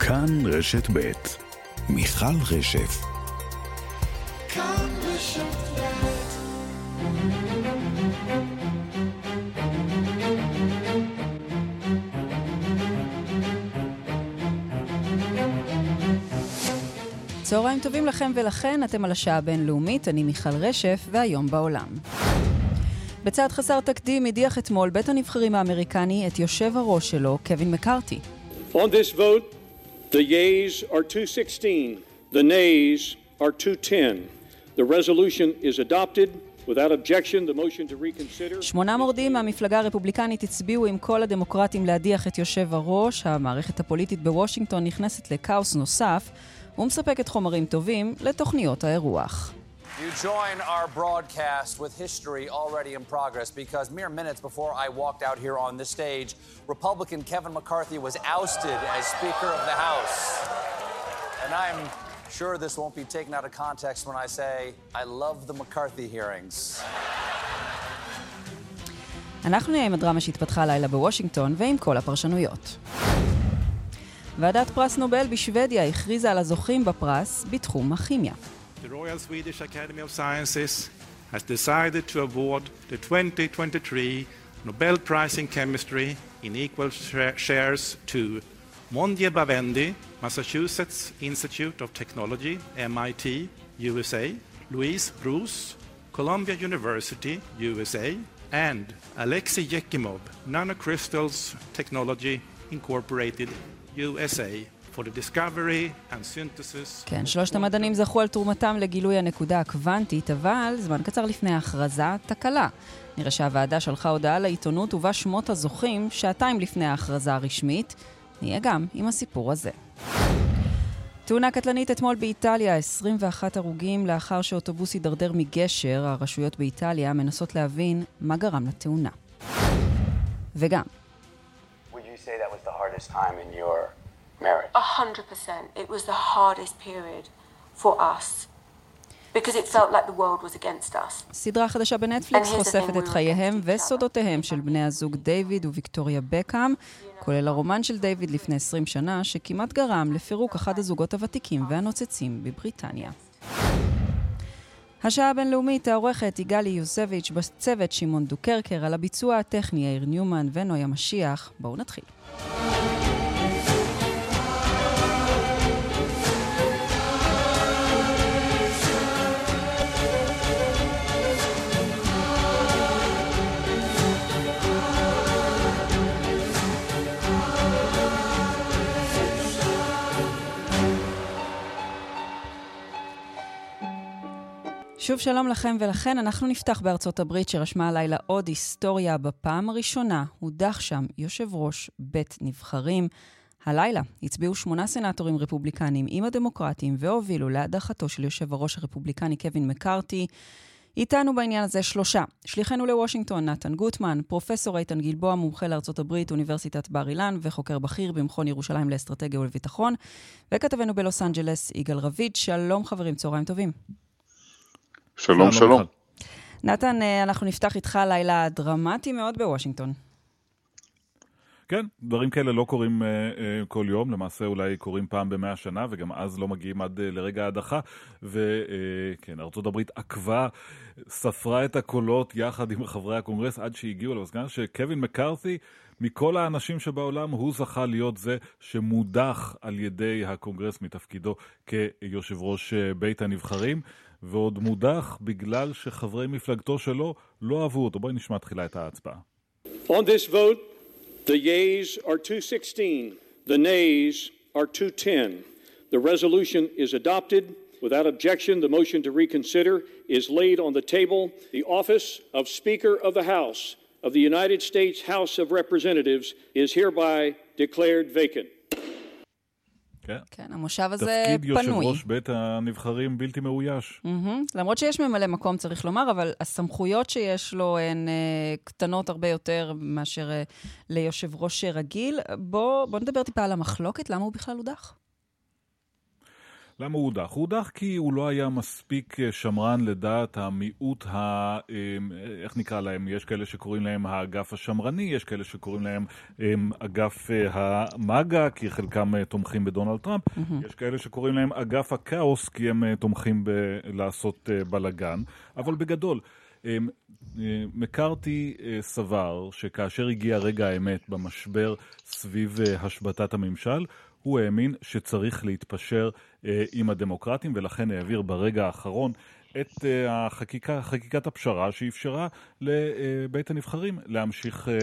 כאן רשת ב' מיכל רשף כאן רשת ב' צהריים טובים לכם ולכן, אתם על השעה הבינלאומית, אני מיכל רשף, והיום בעולם. בצעד חסר תקדים הדיח אתמול בית הנבחרים האמריקני את יושב הראש שלו, קווין מקארתי. On this vote, the yeas are 216, the nays are 210. The resolution is adopted. שמונה מורדים מהמפלגה הרפובליקנית הצביעו עם כל הדמוקרטים להדיח את יושב הראש. המערכת הפוליטית בוושינגטון נכנסת לכאוס נוסף ומספקת חומרים טובים לתוכניות האירוח. You join our broadcast with history already in progress because mere minutes before I walked out here on the stage, Republican Kevin McCarthy was ousted as Speaker of the House. And I'm sure this won't be taken out of context when I say I love the McCarthy hearings. אנחנו נהיה עם הדרמה שהתפתחה הלילה בוושינגטון ועם כל הפרשנויות. ועדת פרס נובל בשוודיה הכריזה על הזוכים בפרס בתחום הכימיה. The Royal Swedish Academy of Sciences has decided to award the 2023 Nobel Prize in Chemistry in equal shares to Monje Bavendi, Massachusetts Institute of Technology, MIT, USA, Louise Bruce, Columbia University, USA, and Alexei Yekimov, Nanocrystals Technology Incorporated, USA. כן, שלושת המדענים זכו על תרומתם לגילוי הנקודה הקוונטית, אבל זמן קצר לפני ההכרזה, תקלה. נראה שהוועדה שלחה הודעה לעיתונות ובה שמות הזוכים שעתיים לפני ההכרזה הרשמית. נהיה גם עם הסיפור הזה. תאונה קטלנית אתמול באיטליה, 21 הרוגים לאחר שאוטובוס הידרדר מגשר. הרשויות באיטליה מנסות להבין מה גרם לתאונה. וגם. Would you say that was the hardest time in your marriage? A hundred percent. It was the hardest period for us. Because it felt like the world was against us. סדרה חדשה בנטפליקס חושפת את חייהם וסודותיהם של בני הזוג דיוויד וויקטוריה בקאם, כולל הרומן של דיוויד לפני 20 שנה, שכמעט גרם לפירוק אחד הזוגות הוותיקים והנוצצים בבריטניה. השעה הבינלאומית, העורכת יגאלי יוסביץ', בצוות שמעון דוקרקר, על הביצוע הטכני יאיר ניומן ונויה משיח. בואו נתחיל. שוב שלום לכם ולכן, אנחנו נפתח בארצות הברית שרשמה הלילה עוד היסטוריה. בפעם הראשונה הודח שם יושב ראש בית נבחרים. הלילה הצביעו שמונה סנטורים רפובליקנים עם הדמוקרטים והובילו להדחתו של יושב הראש הרפובליקני קווין מקארתי. איתנו בעניין הזה שלושה. שליחנו לוושינגטון, נתן גוטמן, פרופסור איתן גלבוע, מומחה לארצות הברית, אוניברסיטת בר אילן, וחוקר בכיר במכון ירושלים לאסטרטגיה ולביטחון, וכתבנו בלוס אנג'לס, יגאל רביד. שלום חברים, צהריים טובים. שלום, שלום. נתן, אה, אנחנו נפתח איתך לילה דרמטי מאוד בוושינגטון. כן, דברים כאלה לא קורים אה, אה, כל יום, למעשה אולי קורים פעם במאה שנה, וגם אז לא מגיעים עד אה, לרגע ההדחה. וכן, אה, הברית עקבה, ספרה את הקולות יחד עם חברי הקונגרס עד שהגיעו למסקנה שקווין מקארת'י, מכל האנשים שבעולם, הוא זכה להיות זה שמודח על ידי הקונגרס מתפקידו כיושב ראש בית הנבחרים. ועוד מודח בגלל שחברי מפלגתו שלו לא אהבו אותו. בואי נשמע תחילה את ההצבעה. On this vote, the yeas are 216, the nays are 210. The resolution is adopted. Without objection, the motion to reconsider is laid on the table. The office of Speaker of the House of the United States House of Representatives is hereby declared vacant. כן. כן, המושב הזה פנוי. תפקיד יושב ראש בית הנבחרים בלתי מאויש. Mm-hmm. למרות שיש ממלא מקום, צריך לומר, אבל הסמכויות שיש לו הן uh, קטנות הרבה יותר מאשר uh, ליושב ראש רגיל. בואו בוא נדבר טיפה על המחלוקת, למה הוא בכלל הודח? למה הוא הודח? הוא הודח כי הוא לא היה מספיק אה, שמרן לדעת המיעוט, ה... אה, איך נקרא להם? יש כאלה שקוראים להם האגף השמרני, יש כאלה שקוראים להם אגף המאגה, כי חלקם תומכים בדונלד טראמפ, mm-hmm. יש כאלה שקוראים להם אגף הכאוס, כי הם תומכים בלעשות בלאגן, אבל בגדול, מקארתי סבר שכאשר הגיע רגע האמת במשבר סביב השבתת הממשל, הוא האמין שצריך להתפשר אה, עם הדמוקרטים, ולכן העביר ברגע האחרון את אה, החקיקה, חקיקת הפשרה שאפשרה לבית הנבחרים להמשיך, אה,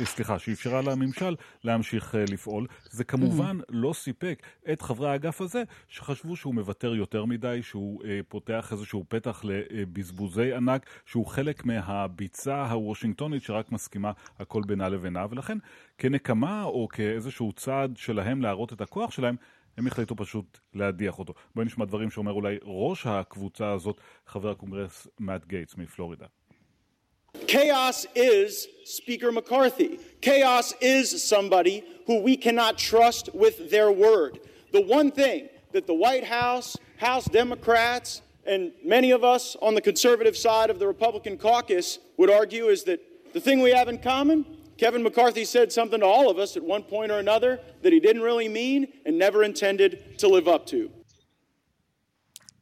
אה, סליחה, שאפשרה לממשל להמשיך לפעול. זה כמובן mm-hmm. לא סיפק את חברי האגף הזה, שחשבו שהוא מוותר יותר מדי, שהוא פותח איזשהו פתח לבזבוזי ענק, שהוא חלק מהביצה הוושינגטונית שרק מסכימה הכל בינה לבינה, ולכן כנקמה או כאיזשהו צעד שלהם להראות את הכוח שלהם, הם החליטו פשוט להדיח אותו. בואי נשמע דברים שאומר אולי ראש הקבוצה הזאת, חבר הקונגרס מאט גייטס מפלורידה. Chaos is Speaker McCarthy. Chaos is somebody who we cannot trust with their word. The one thing that the White House, House Democrats, and many of us on the conservative side of the Republican caucus would argue is that the thing we have in common Kevin McCarthy said something to all of us at one point or another that he didn't really mean and never intended to live up to.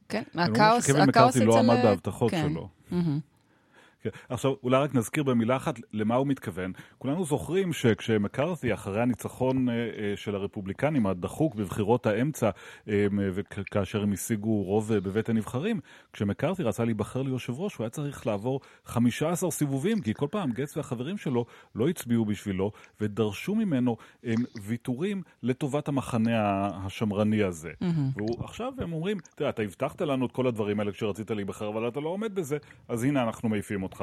כן, הכאוס, הכאוס אצל... לא עמד בהבטחות שלו. כן. עכשיו, אולי רק נזכיר במילה אחת למה הוא מתכוון. כולנו זוכרים שכשמקארתי, אחרי הניצחון אה, אה, של הרפובליקנים הדחוק בבחירות האמצע, אה, וכאשר הם השיגו רוב בבית הנבחרים, כשמקארתי רצה להיבחר ליושב ראש, הוא היה צריך לעבור 15 סיבובים, כי כל פעם גץ והחברים שלו לא הצביעו בשבילו, ודרשו ממנו ויתורים לטובת המחנה השמרני הזה. Mm-hmm. ועכשיו הם אומרים, תראה, אתה הבטחת לנו את כל הדברים האלה כשרצית להיבחר, אבל אתה לא עומד בזה, אז הנה אנחנו מעיפים אותך.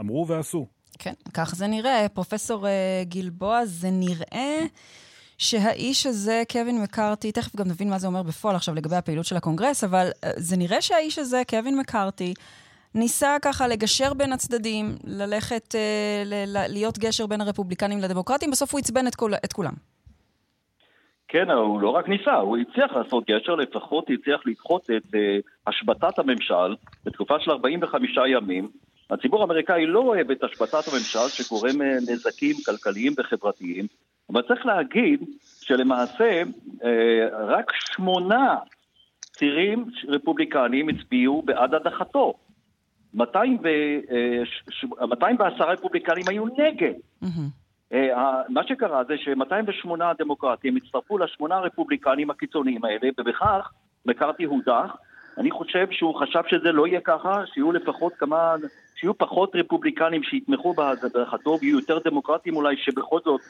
אמרו ועשו. כן, כך זה נראה. פרופסור uh, גלבוע, זה נראה... שהאיש הזה, קווין מקארתי, תכף גם נבין מה זה אומר בפועל עכשיו לגבי הפעילות של הקונגרס, אבל uh, זה נראה שהאיש הזה, קווין מקארתי, ניסה ככה לגשר בין הצדדים, ללכת, uh, ל- ל- להיות גשר בין הרפובליקנים לדמוקרטים, בסוף הוא עצבן את, כל, את כולם. כן, הוא לא רק ניסה, הוא הצליח לעשות גשר, לפחות הצליח לדחות את uh, השבתת הממשל בתקופה של 45 ימים. הציבור האמריקאי לא אוהב את השבתת הממשל שגורם אה, נזקים כלכליים וחברתיים, אבל צריך להגיד שלמעשה אה, רק שמונה צירים רפובליקניים הצביעו בעד הדחתו. 210 אה, רפובליקנים היו נגד. Mm-hmm. מה שקרה זה ש-208 דמוקרטים הצטרפו לשמונה הרפובליקנים הקיצוניים האלה, ובכך מקארתי הודח. אני חושב שהוא חשב שזה לא יהיה ככה, שיהיו לפחות כמה שיהיו פחות רפובליקנים שיתמכו בהדחתו ויהיו יותר דמוקרטים אולי שבכל זאת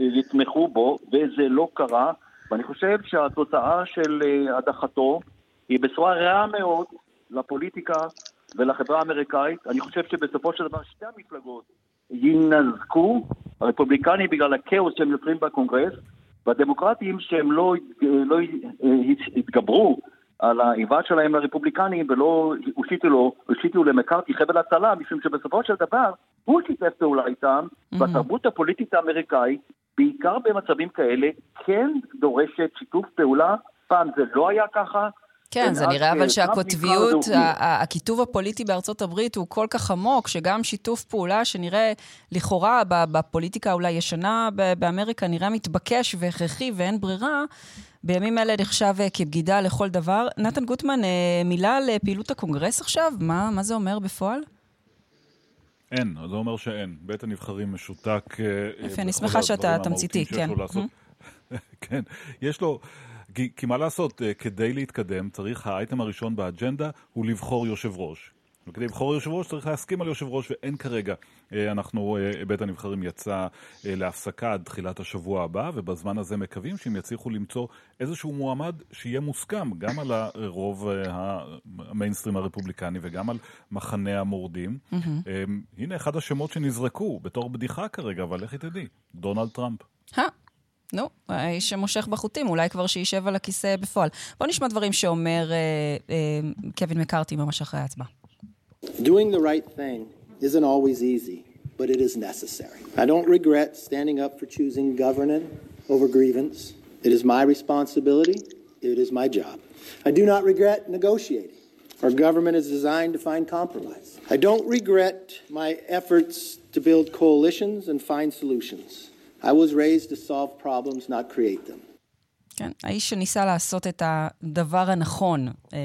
אה, יתמכו בו, וזה לא קרה. ואני חושב שהתוצאה של אה, הדחתו היא בשורה רעה מאוד לפוליטיקה ולחברה האמריקאית. אני חושב שבסופו של דבר שתי המפלגות ינזקו, הרפובליקנים בגלל הכאוס שהם יוצרים בקונגרס, והדמוקרטים שהם לא, לא התגברו על האיבה שלהם לרפובליקנים ולא הושיטו לו, הושיטו למקארתי חבל הצלה, משום שבסופו של דבר הוא שיתף פעולה איתם, mm-hmm. והתרבות הפוליטית האמריקאית, בעיקר במצבים כאלה, כן דורשת שיתוף פעולה. פעם זה לא היה ככה, כן, זה נראה אבל שהקוטביות, הכיתוב הפוליטי בארצות הברית הוא כל כך עמוק, שגם שיתוף פעולה שנראה לכאורה בפוליטיקה אולי ישנה באמריקה, נראה מתבקש והכרחי ואין ברירה, בימים אלה נחשב אה, כבגידה לכל דבר. נתן גוטמן, אה, מילה על אה, פעילות הקונגרס עכשיו? מה, מה זה אומר בפועל? אין, זה אומר שאין. בית הנבחרים משותק. יפה, אני שמחה שאתה תמציתי, כן. כן, יש לו... כי, כי מה לעשות, כדי להתקדם צריך, האייטם הראשון באג'נדה הוא לבחור יושב ראש. וכדי לבחור יושב ראש צריך להסכים על יושב ראש ואין כרגע. אה, אנחנו, אה, בית הנבחרים יצא אה, להפסקה עד תחילת השבוע הבא ובזמן הזה מקווים שהם יצליחו למצוא איזשהו מועמד שיהיה מוסכם גם על הרוב המיינסטרים הרפובליקני וגם על מחנה המורדים. Mm-hmm. הנה אחד השמות שנזרקו בתור בדיחה כרגע, אבל לכי תדעי, דונלד טראמפ. נו, האיש שמושך בחוטים, אולי כבר שישב על הכיסא בפועל. בואו נשמע דברים שאומר אה, אה, קווין מקארתי ממש אחרי ההצבעה. Doing the right thing isn't always easy, but it is necessary. I don't regret standing up for choosing governance over grievance. It is my responsibility it is my job. I do not regret negotiating. Our government is designed to find compromise. I don't regret my efforts to build coalitions and find solutions. I was raised to solve problems, not create them. כן, האיש שניסה לעשות את הדבר הנכון, אה,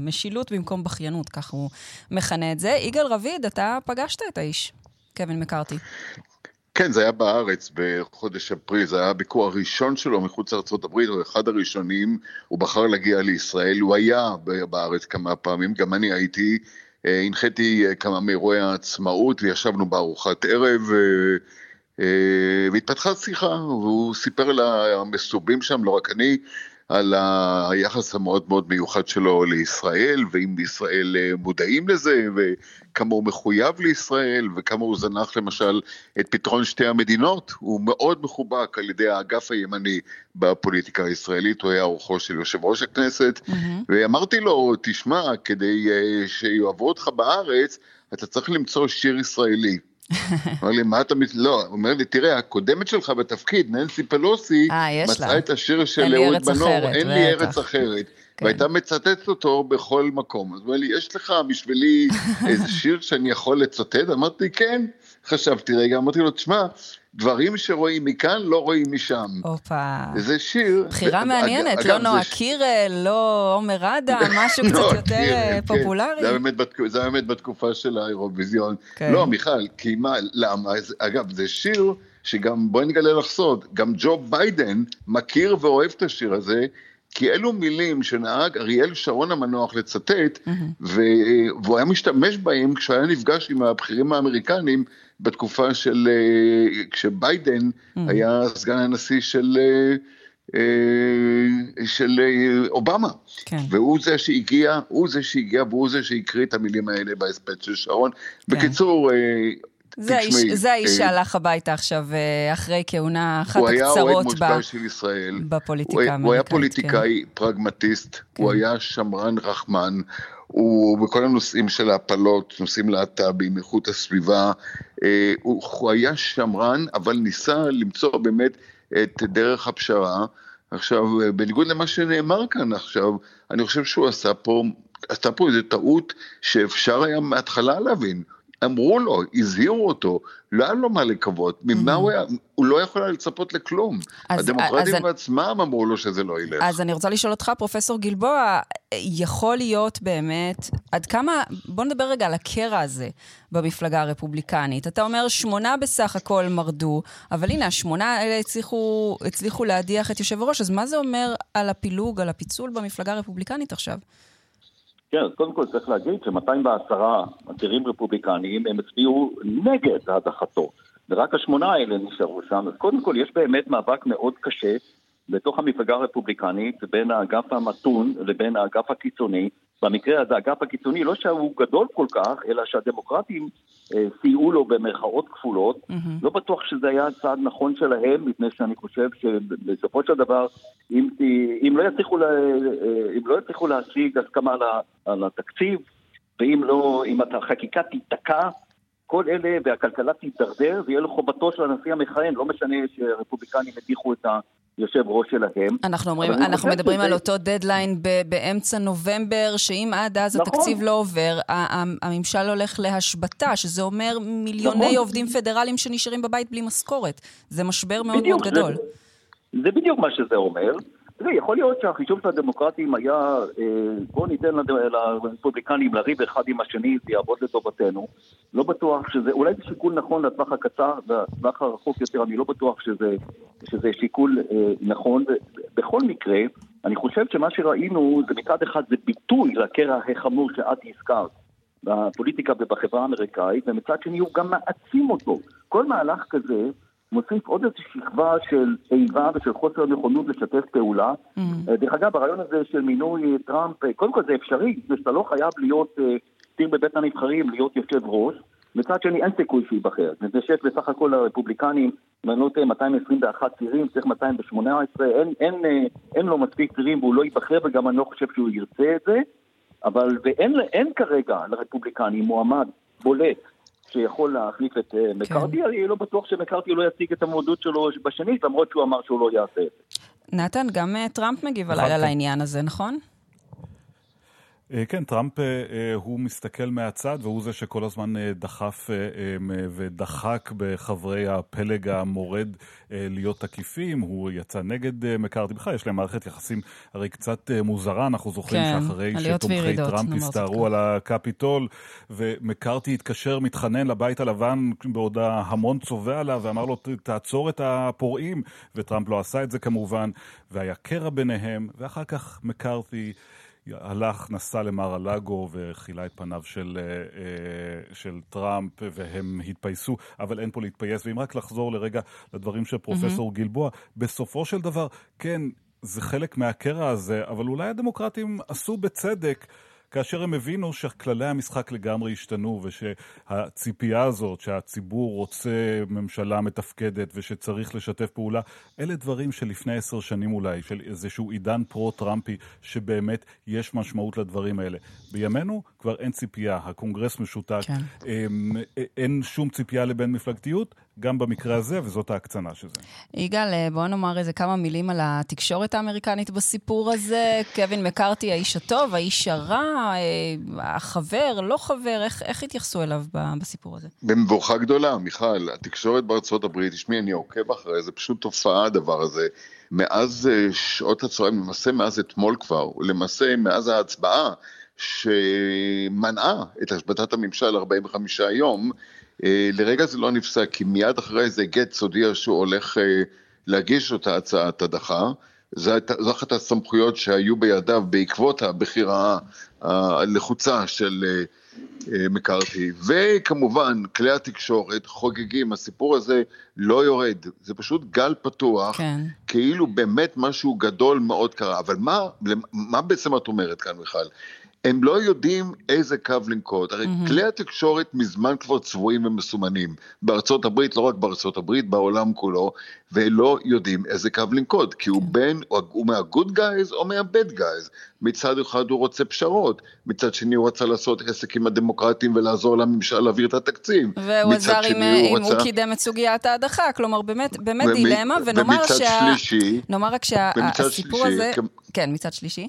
משילות במקום בכיינות, כך הוא מכנה את זה. יגאל רביד, אתה פגשת את האיש, קווין מקארתי. כן, זה היה בארץ בחודש אפריל, זה היה הביקור הראשון שלו מחוץ לארה"ב, הוא אחד הראשונים, הוא בחר להגיע לישראל, הוא היה בארץ כמה פעמים, גם אני הייתי, אה, הנחיתי אה, כמה מאירועי העצמאות וישבנו בארוחת ערב. אה, והתפתחה שיחה, והוא סיפר על המסובים שם, לא רק אני, על היחס המאוד מאוד מיוחד שלו לישראל, ואם בישראל אה, מודעים לזה, וכמה הוא מחויב לישראל, וכמה הוא זנח למשל את פתרון שתי המדינות, הוא מאוד מחובק על ידי האגף הימני בפוליטיקה הישראלית, הוא היה אורחו של יושב ראש הכנסת, mm-hmm. ואמרתי לו, תשמע, כדי אה, שיאהבו אותך בארץ, אתה צריך למצוא שיר ישראלי. אמר לי, מה אתה... לא, הוא אומר לי, תראה, הקודמת שלך בתפקיד, ננסי פלוסי, אה, מצאה את השיר של אהוד בנור, אין לי ארץ אחרת. כן. והייתה מצטטת אותו בכל מקום. אז הוא אומר לי, יש לך בשבילי איזה שיר שאני יכול לצטט? אמרתי, כן. חשבתי רגע, אמרתי לו, תשמע, דברים שרואים מכאן לא רואים משם. הופה. זה שיר... בחירה מעניינת, אגב, לא נועה ש... קירל, לא עומר אדם, משהו קצת יותר קירל, אה, כן. פופולרי. זה היה, באמת, זה היה באמת בתקופה של האירוויזיון. כן. לא, מיכל, כי מה, למה? אגב, זה שיר שגם, בואי נגלה לך סוד, גם ג'ו ביידן מכיר ואוהב את השיר הזה, כי אלו מילים שנהג אריאל שרון המנוח לצטט, mm-hmm. והוא היה משתמש בהם כשהוא היה נפגש עם הבכירים האמריקנים בתקופה של, אה, כשביידן mm-hmm. היה סגן הנשיא של... אה, אה, של אובמה. כן. והוא זה שהגיע, הוא זה שהגיע והוא זה שהקריא את המילים האלה בהספד של שרון. כן. בקיצור, זה האיש, זה האיש שהלך הביתה עכשיו אחרי כהונה אחת הקצרות הוא מושבע של ישראל. בפוליטיקה האמריקאית. הוא היה פוליטיקאי כן. פרגמטיסט, כן. הוא היה שמרן רחמן, הוא בכל הנושאים של ההפלות, נושאים להט"בים, איכות הסביבה, אה, הוא, הוא היה שמרן, אבל ניסה למצוא באמת את דרך הפשרה. עכשיו, בניגוד למה שנאמר כאן עכשיו, אני חושב שהוא עשה פה, עשה פה איזו טעות שאפשר היה מההתחלה להבין. אמרו לו, הזהירו אותו, לא היה לו מה לקוות, ממה הוא היה, הוא לא יכול היה לצפות לכלום. הדמוקרטים בעצמם אמרו לו שזה לא ילך. אז אני רוצה לשאול אותך, פרופסור גלבוע, יכול להיות באמת, עד כמה, בוא נדבר רגע על הקרע הזה במפלגה הרפובליקנית. אתה אומר, שמונה בסך הכל מרדו, אבל הנה, השמונה האלה הצליחו, הצליחו להדיח את יושב הראש, אז מה זה אומר על הפילוג, על הפיצול במפלגה הרפובליקנית עכשיו? כן, אז קודם כל צריך להגיד ש-210 עתירים רפובליקניים הם הצביעו נגד הדחתו, ורק השמונה האלה נשארו שם. אז קודם כל יש באמת מאבק מאוד קשה בתוך המפלגה הרפובליקנית בין האגף המתון לבין האגף הקיצוני. במקרה הזה, האגף הקיצוני, לא שהוא גדול כל כך, אלא שהדמוקרטים אה, סייעו לו במרכאות כפולות. Mm-hmm. לא בטוח שזה היה צעד נכון שלהם, מפני שאני חושב שבסופו של דבר, אם, אם, לא, יצליחו לה, אה, אם לא יצליחו להשיג הסכמה על, על התקציב, ואם לא, אם החקיקה תיתקע, כל אלה והכלכלה תידרדר, זה יהיה לחובתו של הנשיא המכהן, לא משנה שהרפובליקנים הדיחו את היושב ראש שלהם. אנחנו אומרים, אנחנו מדברים שזה... על אותו דדליין באמצע נובמבר, שאם עד אז נכון. התקציב לא עובר, הממשל הולך להשבתה, שזה אומר מיליוני נכון. עובדים פדרליים שנשארים בבית בלי משכורת. זה משבר מאוד מאוד גדול. זה, זה בדיוק מה שזה אומר. תראי, יכול להיות שהחישוב של הדמוקרטים היה, אה, בואו ניתן לרפובליקנים לריב אחד עם השני, זה יעבוד לטובתנו. לא בטוח שזה, אולי זה שיקול נכון לטווח הקצר, לטווח הרחוק יותר, אני לא בטוח שזה, שזה שיקול אה, נכון. בכל מקרה, אני חושב שמה שראינו זה מצד אחד זה ביטוי לקרע החמור שאת הזכרת. בפוליטיקה ובחברה האמריקאית, ומצד שני הוא גם מעצים אותו. כל מהלך כזה מוסיף עוד איזושהי שכבה של איבה ושל חוסר נכונות לשתף פעולה. Mm-hmm. דרך אגב, הרעיון הזה של מינוי טראמפ, אה, קודם כל זה אפשרי, זה שאתה לא חייב להיות ציר בבית הנבחרים, להיות יושב ראש. מצד שני, אין סיכוי שייבחר. זה שיש בסך הכל הרפובליקנים, אם אני לא טועה, 221 צירים, צריך 218, אין, אין, אין לו מספיק צירים והוא לא ייבחר, וגם אני לא חושב שהוא ירצה את זה. אבל ואין אין כרגע לרפובליקנים מועמד בולט שיכול להחליף את אה, מקארתי, כן. אני לא בטוח שמקארתי לא יציג את המועדות שלו בשנית, למרות שהוא אמר שהוא לא יעשה את זה. נתן, גם טראמפ מגיב הלילה לעניין הזה, נכון? אה, כן, טראמפ אה, אה, הוא מסתכל מהצד והוא זה שכל הזמן דחף ודחק בחברי הפלג המורד להיות תקיפים, הוא יצא נגד מקארתי. בכלל יש להם מערכת יחסים הרי קצת מוזרה, אנחנו זוכרים כן, שאחרי שתומכי טראמפ הסתערו על הקפיטול ומקארתי התקשר, מתחנן לבית הלבן בעוד ההמון צובע עליו ואמר לו תעצור את הפורעים, וטראמפ לא עשה את זה כמובן, והיה קרע ביניהם, ואחר כך מקארתי הלך, נסע למר הלאגו וכילה את פניו של, אה, אה, של טראמפ והם התפייסו, אבל אין פה להתפייס. ואם רק לחזור לרגע לדברים של פרופסור mm-hmm. גלבוע, בסופו של דבר, כן, זה חלק מהקרע הזה, אבל אולי הדמוקרטים עשו בצדק. כאשר הם הבינו שכללי המשחק לגמרי השתנו ושהציפייה הזאת שהציבור רוצה ממשלה מתפקדת ושצריך לשתף פעולה, אלה דברים שלפני עשר שנים אולי, של איזשהו עידן פרה-טראמפי, שבאמת יש משמעות לדברים האלה. בימינו כבר אין ציפייה, הקונגרס משותק, כן. אמ, אין שום ציפייה לבין מפלגתיות, גם במקרה הזה, וזאת ההקצנה של זה. יגאל, אה, בוא נאמר איזה כמה מילים על התקשורת האמריקנית בסיפור הזה. קווין מקארתי, האיש הטוב, האיש הרע, אה, החבר, לא חבר, איך, איך התייחסו אליו בסיפור הזה? במבוכה גדולה, מיכל. התקשורת בארצות הברית, תשמעי, אני עוקב אחרי זה, פשוט תופעה הדבר הזה. מאז אה, שעות הצהריים, למעשה מאז אתמול כבר, ולמעשה מאז ההצבעה שמנעה את השבתת הממשל 45 יום, לרגע זה לא נפסק, כי מיד אחרי זה גטס הודיע שהוא הולך אה, להגיש אותה הצעת הדחה. זו אחת הסמכויות שהיו בידיו בעקבות הבחירה הלחוצה של אה, מקארתי. וכמובן, כלי התקשורת חוגגים, הסיפור הזה לא יורד, זה פשוט גל פתוח, כן. כאילו באמת משהו גדול מאוד קרה. אבל מה, מה בעצם את אומרת כאן, מיכל? הם לא יודעים איזה קו לנקוט. הרי mm-hmm. כלי התקשורת מזמן כבר צבועים ומסומנים. בארצות הברית, לא רק בארצות הברית, בעולם כולו, ולא יודעים איזה קו לנקוט, כי הוא כן. בין, הוא מהגוד גייז או מהבד גייז. מצד אחד הוא רוצה פשרות, מצד שני הוא רצה לעשות עסק עם הדמוקרטים ולעזור לממשל להעביר את התקציב. והוא עזר אם הוא, רצה... הוא קידם את סוגיית ההדחה, כלומר באמת, באמת ומ... דילמה, ונאמר שה... שלישי, נאמר רק שהסיפור הזה... כן, מצד שלישי.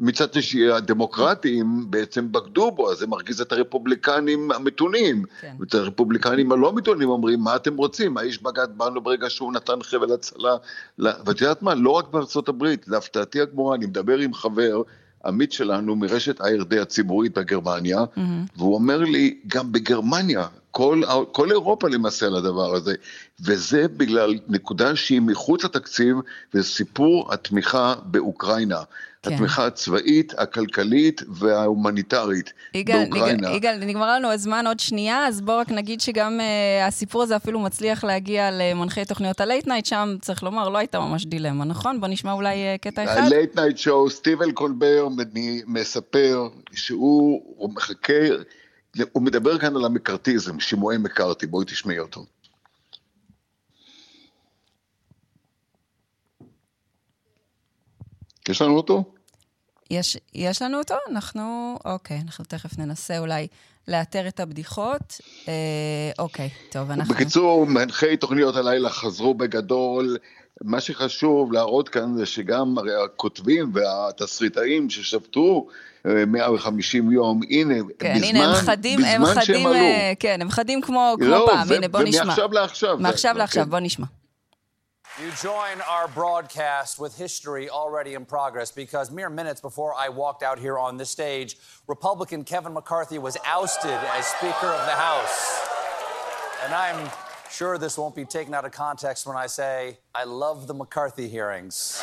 מצד שני, הדמוקרטים בעצם בגדו בו, אז זה מרגיז את הרפובליקנים המתונים. כן. ואת הרפובליקנים הלא מתונים אומרים, מה אתם רוצים? האיש בגד בנו ברגע שהוא נתן חבל הצלה. ואת יודעת מה, לא רק בארצות הברית, להפתעתי הגמורה, אני מדבר עם חבר, עמית שלנו מרשת ARD הציבורית בגרמניה, mm-hmm. והוא אומר לי, גם בגרמניה, כל, כל אירופה למעשה על הדבר הזה, וזה בגלל נקודה שהיא מחוץ לתקציב, וזה סיפור התמיכה באוקראינה. כן. התמיכה הצבאית, הכלכלית וההומניטרית יגאל, באוקראינה. יגאל, נגמר לנו הזמן עוד שנייה, אז בואו רק נגיד שגם אה, הסיפור הזה אפילו מצליח להגיע למנחי תוכניות ה late night, שם צריך לומר, לא הייתה ממש דילמה, נכון? בואו נשמע אולי אה, קטע אחד. ה Late Night Show, סטיבן קולבר מספר שהוא מחכה, הוא מדבר כאן על המקארתיזם, שימועי מקארתי, בואי תשמעי אותו. יש לנו אותו? יש, יש לנו אותו? אנחנו, אוקיי, אנחנו תכף ננסה אולי לאתר את הבדיחות. אה, אוקיי, טוב, אנחנו... בקיצור, מנחי תוכניות הלילה חזרו בגדול. מה שחשוב להראות כאן זה שגם הרי הכותבים והתסריטאים ששבתו 150 אה, יום, הנה, כן, בזמן, הנה, הם חדים, בזמן הם חדים, שהם עלו. אה, כן, הם חדים כמו, כמו לא, פעם, הנה, בוא נשמע. ומעכשיו לעכשיו. מעכשיו לעכשיו, כן. בוא נשמע. You join our broadcast with history already in progress because mere minutes before I walked out here on this stage, Republican Kevin McCarthy was ousted as Speaker of the House. And I'm sure this won't be taken out of context when I say I love the McCarthy hearings.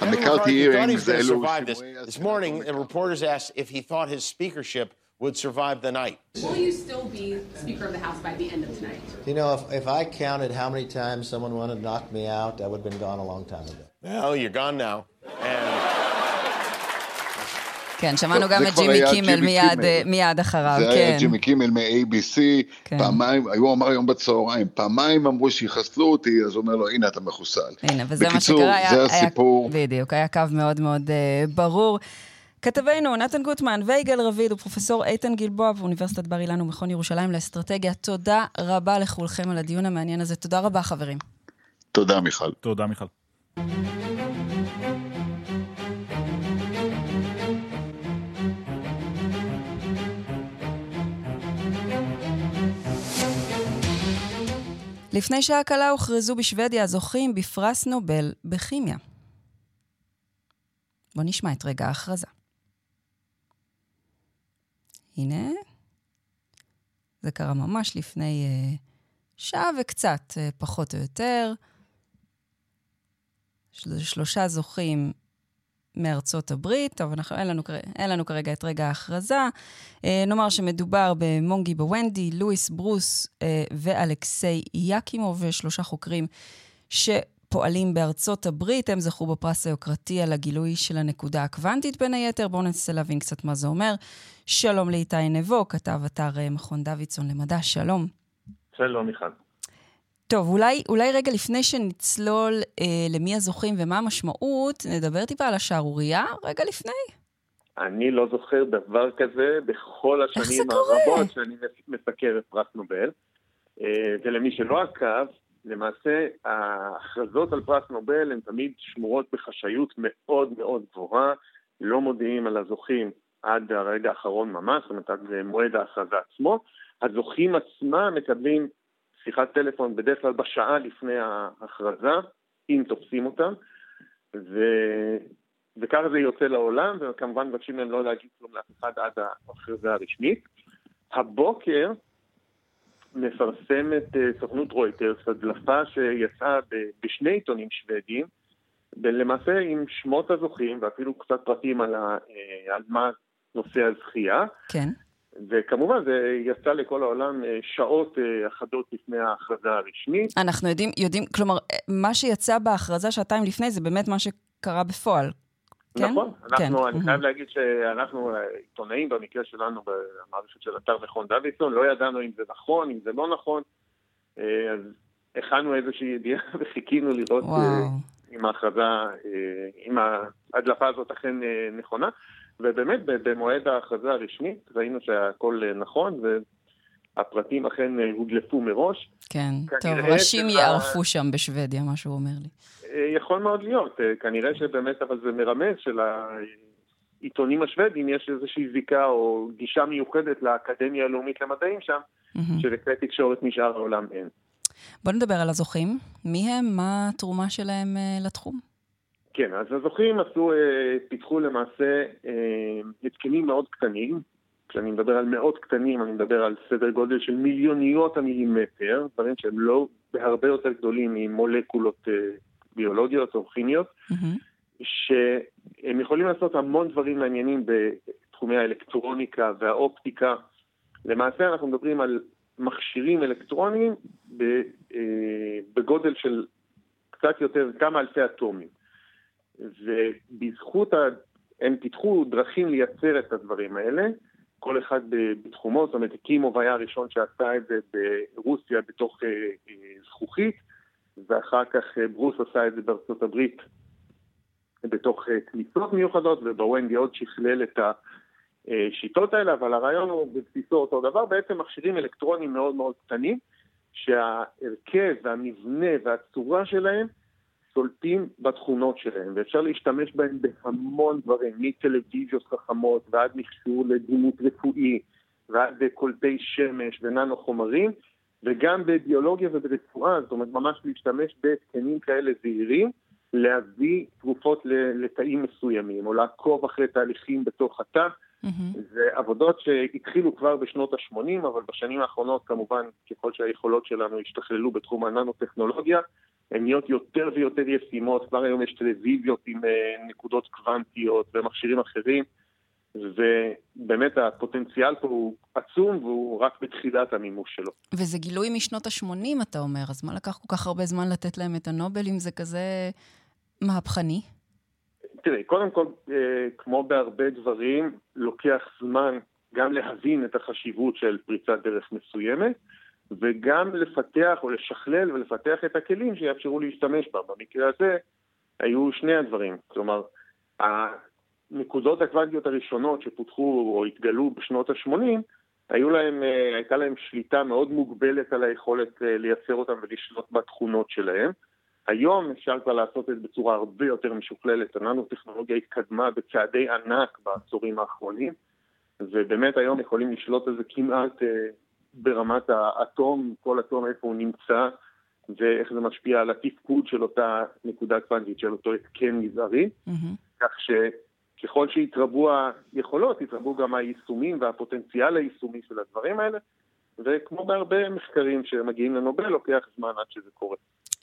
The McCarthy hearings. This morning, reporters asked if he thought his speakership would survive the night. Will you still be Speaker of the House by the end of tonight? You know, if, if I counted how many times someone wanted to knock me out, I would have been gone a long time ago. Well, you're gone now. And... כן, שמענו גם את ג'ימי קימל מיד, מיד אחריו, זה כן. זה היה ג'ימי קימל מ-ABC, כן. פעמיים, היו אמר היום בצהריים, פעמיים אמרו שיחסלו אותי, אז הוא אומר לו, הנה אתה מחוסל. הנה, וזה בקיצור, מה שקרה, היה, זה הסיפור. היה, בדיוק, היה קו מאוד מאוד uh, ברור. כתבינו נתן גוטמן ויגאל רביד ופרופסור איתן גלבוע באוניברסיטת בר אילן ומכון ירושלים לאסטרטגיה. תודה רבה לכולכם על הדיון המעניין הזה. תודה רבה, חברים. תודה, מיכל. תודה, מיכל. לפני שעה קלה הוכרזו בשוודיה הזוכים בפרס נובל בכימיה. בואו נשמע את רגע ההכרזה. הנה, זה קרה ממש לפני uh, שעה וקצת, uh, פחות או יותר. של, שלושה זוכים מארצות הברית, טוב, אנחנו, אין, לנו, אין לנו כרגע את רגע ההכרזה. אה, נאמר שמדובר במונגי בוונדי, לואיס ברוס אה, ואלכסיי יקימוב, שלושה חוקרים שפועלים בארצות הברית. הם זכו בפרס היוקרתי על הגילוי של הנקודה הקוונטית בין היתר. בואו ננסה להבין קצת מה זה אומר. שלום לאיתי נבו, כתב אתר אה, מכון דוידסון למדע, שלום. שלום, מיכל. טוב, אולי, אולי רגע לפני שנצלול אה, למי הזוכים ומה המשמעות, נדבר טיפה על השערורייה רגע לפני. אני לא זוכר דבר כזה בכל השנים הרבות שאני מסקר את פרס נובל. אה, ולמי שלא עקב, למעשה ההכרזות על פרס נובל הן תמיד שמורות בחשאיות מאוד מאוד גבוהה, לא מודיעים על הזוכים עד הרגע האחרון ממש, זאת אומרת עד מועד ההכרזה עצמו. הזוכים עצמם מקבלים שיחת טלפון בדרך כלל בשעה לפני ההכרזה, אם תופסים אותם, ו... וככה זה יוצא לעולם, וכמובן מבקשים מהם לא להגיד כלום לאף אחד עד ההכרזה הרשמית. הבוקר מפרסמת אה, סוכנות רויטרס הדלפה שיצאה בשני עיתונים שוודיים, למעשה עם שמות הזוכים ואפילו קצת פרטים על, ה... אה, על מה נושא הזכייה. כן. וכמובן זה יצא לכל העולם אה, שעות אה, אחדות לפני ההכרזה הרשמית. אנחנו יודעים, יודעים, כלומר, מה שיצא בהכרזה שעתיים לפני זה באמת מה שקרה בפועל. כן? נכון, אנחנו, כן. אני חייב להגיד שאנחנו עיתונאים במקרה שלנו במערכת של אתר מכון דוידסון, לא ידענו אם זה נכון, אם זה לא נכון, אה, אז הכנו איזושהי ידיעה וחיכינו לראות וואו. אם ההכרזה, אם ההדלפה הזאת אכן נכונה. ובאמת במועד ההכרזה הרשמית ראינו שהכל אה, נכון והפרטים אכן אה, הודלפו מראש. כן, טוב, ראשים. יערפו שם בשוודיה, מה שהוא אומר לי. אה, יכול מאוד להיות, כנראה שבאמת אבל זה מרמז שלעיתונים השוודים יש איזושהי זיקה או גישה מיוחדת לאקדמיה הלאומית למדעים שם, mm-hmm. שלכלי תקשורת משאר העולם אין. בוא נדבר על הזוכים. מי הם? מה התרומה שלהם לתחום? כן, אז הזוכים עשו, אה, פיתחו למעשה אה, התקנים מאוד קטנים. כשאני מדבר על מאות קטנים, אני מדבר על סדר גודל של מיליוניות המילימטר, דברים שהם לא בהרבה יותר גדולים ממולקולות אה, ביולוגיות או כימיות, mm-hmm. שהם יכולים לעשות המון דברים מעניינים בתחומי האלקטרוניקה והאופטיקה. למעשה אנחנו מדברים על מכשירים אלקטרוניים בגודל של קצת יותר, כמה אלפי אטומים. ובזכות, ה... הם פיתחו דרכים לייצר את הדברים האלה, כל אחד בתחומו, זאת אומרת, קימוב היה הראשון שעשה את זה ברוסיה בתוך אה, אה, זכוכית, ואחר כך אה, ברוס עשה את זה בארצות הברית בתוך כניסות מיוחדות, ובוונדי עוד שכלל את השיטות האלה, אבל הרעיון הוא בבסיסו אותו דבר, בעצם מכשירים אלקטרונים מאוד מאוד קטנים, שההרכב והמבנה והצורה שלהם שולטים בתכונות שלהם, ואפשר להשתמש בהם בהמון דברים, מטלוויזיות חכמות ועד מכשור לדימות רפואי, ועד קולטי שמש וננו חומרים, וגם בביולוגיה וברפואה, זאת אומרת ממש להשתמש בהתקנים כאלה זהירים, להביא תרופות לתאים מסוימים, או לעקוב אחרי תהליכים בתוך התא. Mm-hmm. זה עבודות שהתחילו כבר בשנות ה-80, אבל בשנים האחרונות כמובן, ככל שהיכולות שלנו השתכללו בתחום הננו-טכנולוגיה, הן נהיות יותר ויותר ישימות, כבר היום יש טלוויזיות עם אה, נקודות קוונטיות ומכשירים אחרים, ובאמת הפוטנציאל פה הוא עצום והוא רק בתחילת המימוש שלו. וזה גילוי משנות ה-80, אתה אומר, אז מה לקח כל כך הרבה זמן לתת להם את הנובל אם זה כזה מהפכני? תראי, קודם כל, אה, כמו בהרבה דברים, לוקח זמן גם להבין את החשיבות של פריצת דרך מסוימת. וגם לפתח או לשכלל ולפתח את הכלים שיאפשרו להשתמש בה. במקרה הזה היו שני הדברים. כלומר, הנקודות הקוונטיות הראשונות שפותחו או התגלו בשנות ה-80, היו להם, אה, הייתה להם שליטה מאוד מוגבלת על היכולת אה, לייצר אותם ולשלוט בתכונות שלהם. היום אפשר כבר לעשות את זה בצורה הרבה יותר משוכללת. הננו-טכנולוגיה התקדמה בצעדי ענק בעשורים האחרונים, ובאמת היום יכולים לשלוט על זה כמעט אה, ברמת האטום, כל אטום איפה הוא נמצא, ואיך זה משפיע על התפקוד של אותה נקודה קוונטית, של אותו התקן מזערי. Mm-hmm. כך שככל שיתרבו היכולות, יתרבו גם היישומים והפוטנציאל היישומי של הדברים האלה, וכמו בהרבה מחקרים שמגיעים לנובל, לוקח זמן עד שזה קורה.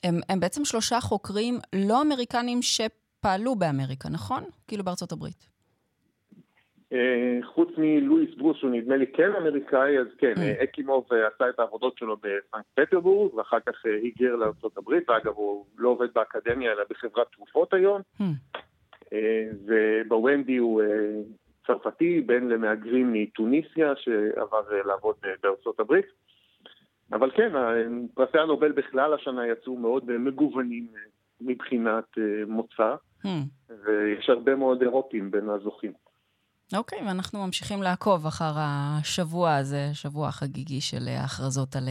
הם, הם בעצם שלושה חוקרים לא אמריקנים שפעלו באמריקה, נכון? כאילו בארצות הברית. אה, חוץ מלואיס ברוס, שהוא נדמה לי כן אמריקאי, אז כן, mm. אקימוב אה, עשה את העבודות שלו בסנקט פטרבורג, ואחר כך היגר הברית, ואגב, הוא לא עובד באקדמיה, אלא בחברת תרופות היום. Mm. ובוונדי הוא צרפתי, בן למהגרים מתוניסיה, שעבר לעבוד הברית. אבל כן, פרסי הנובל בכלל השנה יצאו מאוד מגוונים מבחינת מוצא, hmm. ויש הרבה מאוד אירופים בין הזוכים. אוקיי, okay, ואנחנו ממשיכים לעקוב אחר השבוע הזה, שבוע החגיגי של ההכרזות על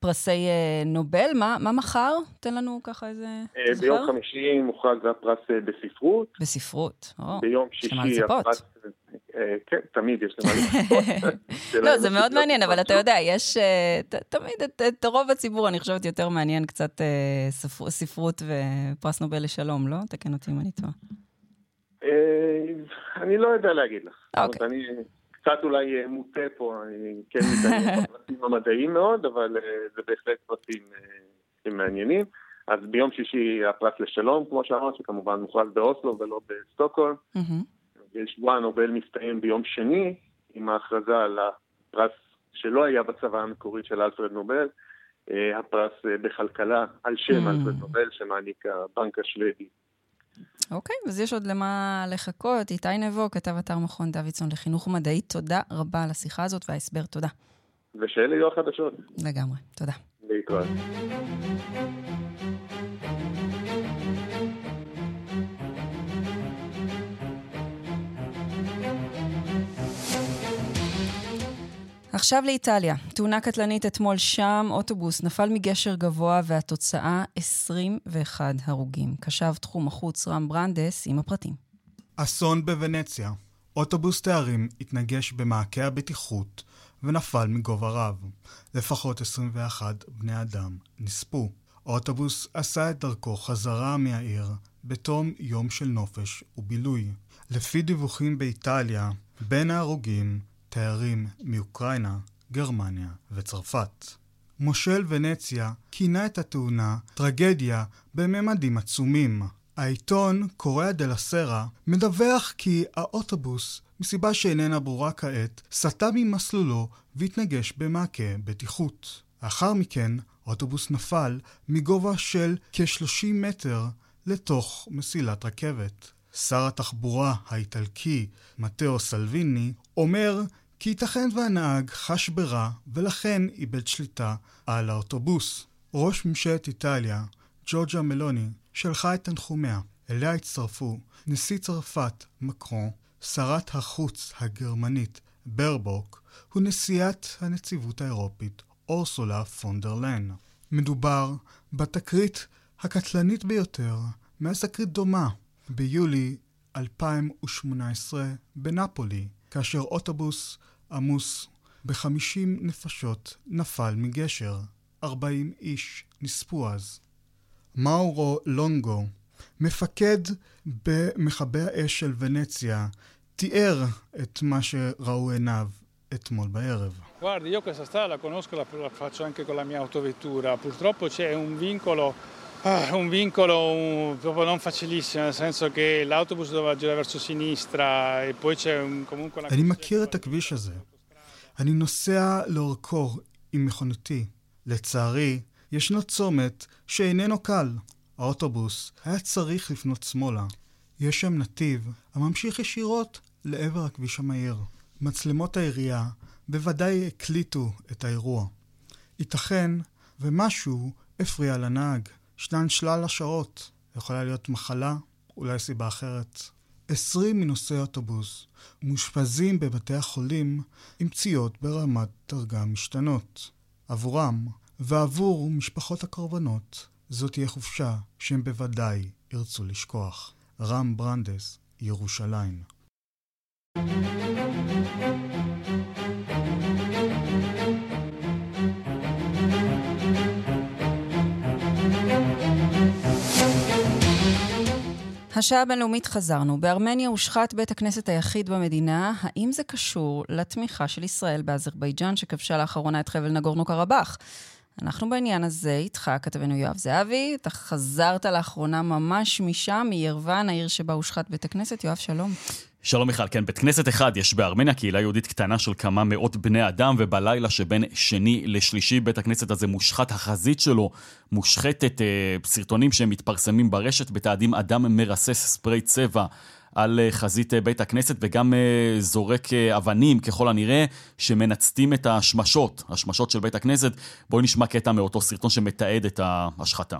פרסי אה, נובל. מה, מה מחר? תן לנו ככה איזה... אה, ביום חמישי מוכרז הפרס אה, בספרות. בספרות, או. ביום שישי הפרס... כן, תמיד יש למה לצפות. לא, זה מאוד מעניין, אבל אתה יודע, יש תמיד את רוב הציבור, אני חושבת, יותר מעניין קצת ספרות ופרס נובל לשלום, לא? תקן אותי אם אני טועה. אני לא יודע להגיד לך. אוקיי. קצת אולי אה, מוטה פה, אני כן מתעניין בפרטים המדעיים מאוד, אבל אה, זה בהחלט פרטים אה, מעניינים. אז ביום שישי הפרס לשלום, כמו שאמרת, שכמובן מוכרז באוסלו ולא בסטוקהולם. שבוע הנובל מסתיים ביום שני, עם ההכרזה על הפרס שלא היה בצבא המקורית של אלפרד נובל, הפרס בכלכלה על שם אלפרד נובל, שמעניק הבנק השוודי אוקיי, אז יש עוד למה לחכות. איתי נבו, כתב אתר מכון דוידסון לחינוך מדעי, תודה רבה על השיחה הזאת וההסבר, תודה. ושאלה יהיו החדשות. לגמרי, תודה. להתראות. עכשיו לאיטליה. תאונה קטלנית אתמול שם, אוטובוס נפל מגשר גבוה והתוצאה 21 הרוגים. קשב תחום החוץ רם ברנדס עם הפרטים. אסון בוונציה. אוטובוס תיירים התנגש במעקה הבטיחות ונפל מגובה רב. לפחות 21 בני אדם נספו. האוטובוס עשה את דרכו חזרה מהעיר בתום יום של נופש ובילוי. לפי דיווחים באיטליה, בין ההרוגים תיירים מאוקראינה, גרמניה וצרפת. מושל ונציה כינה את התאונה טרגדיה בממדים עצומים. העיתון קוריאה דה לסרה מדווח כי האוטובוס, מסיבה שאיננה ברורה כעת, סטה ממסלולו והתנגש במעקה בטיחות. לאחר מכן, האוטובוס נפל מגובה של כ-30 מטר לתוך מסילת רכבת. שר התחבורה האיטלקי, מתאו סלוויני, אומר כי ייתכן והנהג חש ברע ולכן איבד שליטה על האוטובוס. ראש ממשלת איטליה, ג'ורג'ה מלוני, שלחה את תנחומיה. אליה הצטרפו נשיא צרפת, מקרון, שרת החוץ הגרמנית, ברבוק, ונשיאת הנציבות האירופית, אורסולה פונדרלן. מדובר בתקרית הקטלנית ביותר מאז תקרית דומה ביולי 2018 בנפולי, כאשר אוטובוס עמוס ב-50 נפשות נפל מגשר. 40 איש נספו אז. מאורו לונגו, מפקד במכבי האש של ונציה, תיאר את מה שראו עיניו אתמול בערב. Guardi, io questa strada la conosco, la, faccio anche con la mia autovettura. Purtroppo c'è un vincolo Ah, un vincolo un, proprio non facilissimo, nel senso che l'autobus doveva girare verso sinistra e poi c'è un, comunque una... אני מכיר את הכביש הזה. אני נוסע לאורכו עם מכוניתי. לצערי, ישנו צומת שאיננו קל. האוטובוס היה צריך לפנות שמאלה. יש שם נתיב הממשיך ישירות לעבר הכביש המהיר. מצלמות העירייה בוודאי הקליטו את האירוע. ייתכן ומשהו הפריע לנהג. ישנן שלל השערות. יכולה להיות מחלה, אולי סיבה אחרת. עשרים מנוסעי אוטובוס מאושפזים בבתי החולים עם פציעות ברמת דרגה משתנות. עבורם ועבור משפחות הקורבנות זאת תהיה חופשה שהם בוודאי ירצו לשכוח. רם ברנדס, ירושלים. השעה הבינלאומית חזרנו. בארמניה הושחת בית הכנסת היחיד במדינה. האם זה קשור לתמיכה של ישראל באזרבייג'אן שכבשה לאחרונה את חבל נגורנו קרבאח? אנחנו בעניין הזה איתך, כתבנו יואב זהבי. אתה חזרת לאחרונה ממש משם, מירוון, העיר שבה הושחת בית הכנסת. יואב, שלום. שלום מיכל, כן, בית כנסת אחד יש בארמניה, קהילה יהודית קטנה של כמה מאות בני אדם, ובלילה שבין שני לשלישי בית הכנסת הזה מושחת, החזית שלו מושחתת, אה, סרטונים שהם מתפרסמים ברשת, בתעדים אדם מרסס ספרי צבע. על אה, חזית אה, בית הכנסת וגם אה, זורק אבנים ככל הנראה שמנצתים את השמשות, השמשות של בית הכנסת. בואי נשמע קטע מאותו סרטון שמתעד את ההשחתה.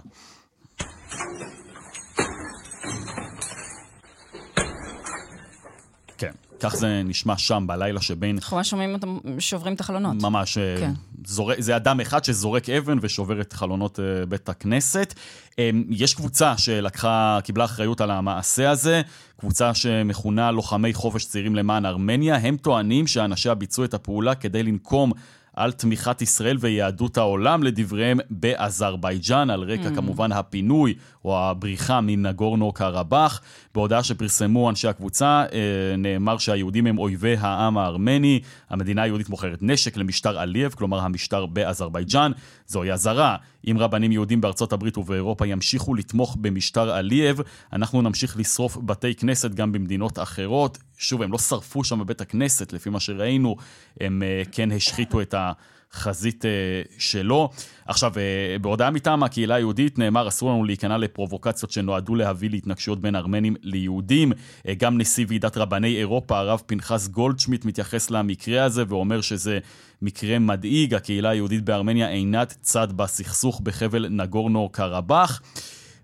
כן, כך זה נשמע שם בלילה שבין... אנחנו ממש שומעים אותם שוברים את החלונות. ממש. כן. זור... זה אדם אחד שזורק אבן ושובר את חלונות בית הכנסת. אמ, יש קבוצה שלקחה, קיבלה אחריות על המעשה הזה, קבוצה שמכונה לוחמי חופש צעירים למען ארמניה. הם טוענים שאנשיה ביצעו את הפעולה כדי לנקום על תמיכת ישראל ויהדות העולם, לדבריהם, באזרבייג'אן, על רקע mm. כמובן הפינוי או הבריחה מנגורנו קרבאח. בהודעה שפרסמו אנשי הקבוצה, אה, נאמר שהיהודים הם אויבי העם הארמני, המדינה היהודית מוכרת נשק למשטר עלייב, כלומר המשטר באזרבייג'אן. זוהי אזהרה. אם רבנים יהודים בארצות הברית ובאירופה ימשיכו לתמוך במשטר עלייב, אנחנו נמשיך לשרוף בתי כנסת גם במדינות אחרות. שוב, הם לא שרפו שם בבית הכנסת, לפי מה שראינו, הם אה, כן השחיתו את ה... חזית אה, שלו. עכשיו, אה, בהודעה מטעם הקהילה היהודית נאמר, אסור לנו להיכנע לפרובוקציות שנועדו להביא להתנגשויות בין ארמנים ליהודים. גם נשיא ועידת רבני אירופה, הרב פנחס גולדשמיט, מתייחס למקרה הזה ואומר שזה מקרה מדאיג. הקהילה היהודית בארמניה אינת צד בסכסוך בחבל נגורנו קרבאח.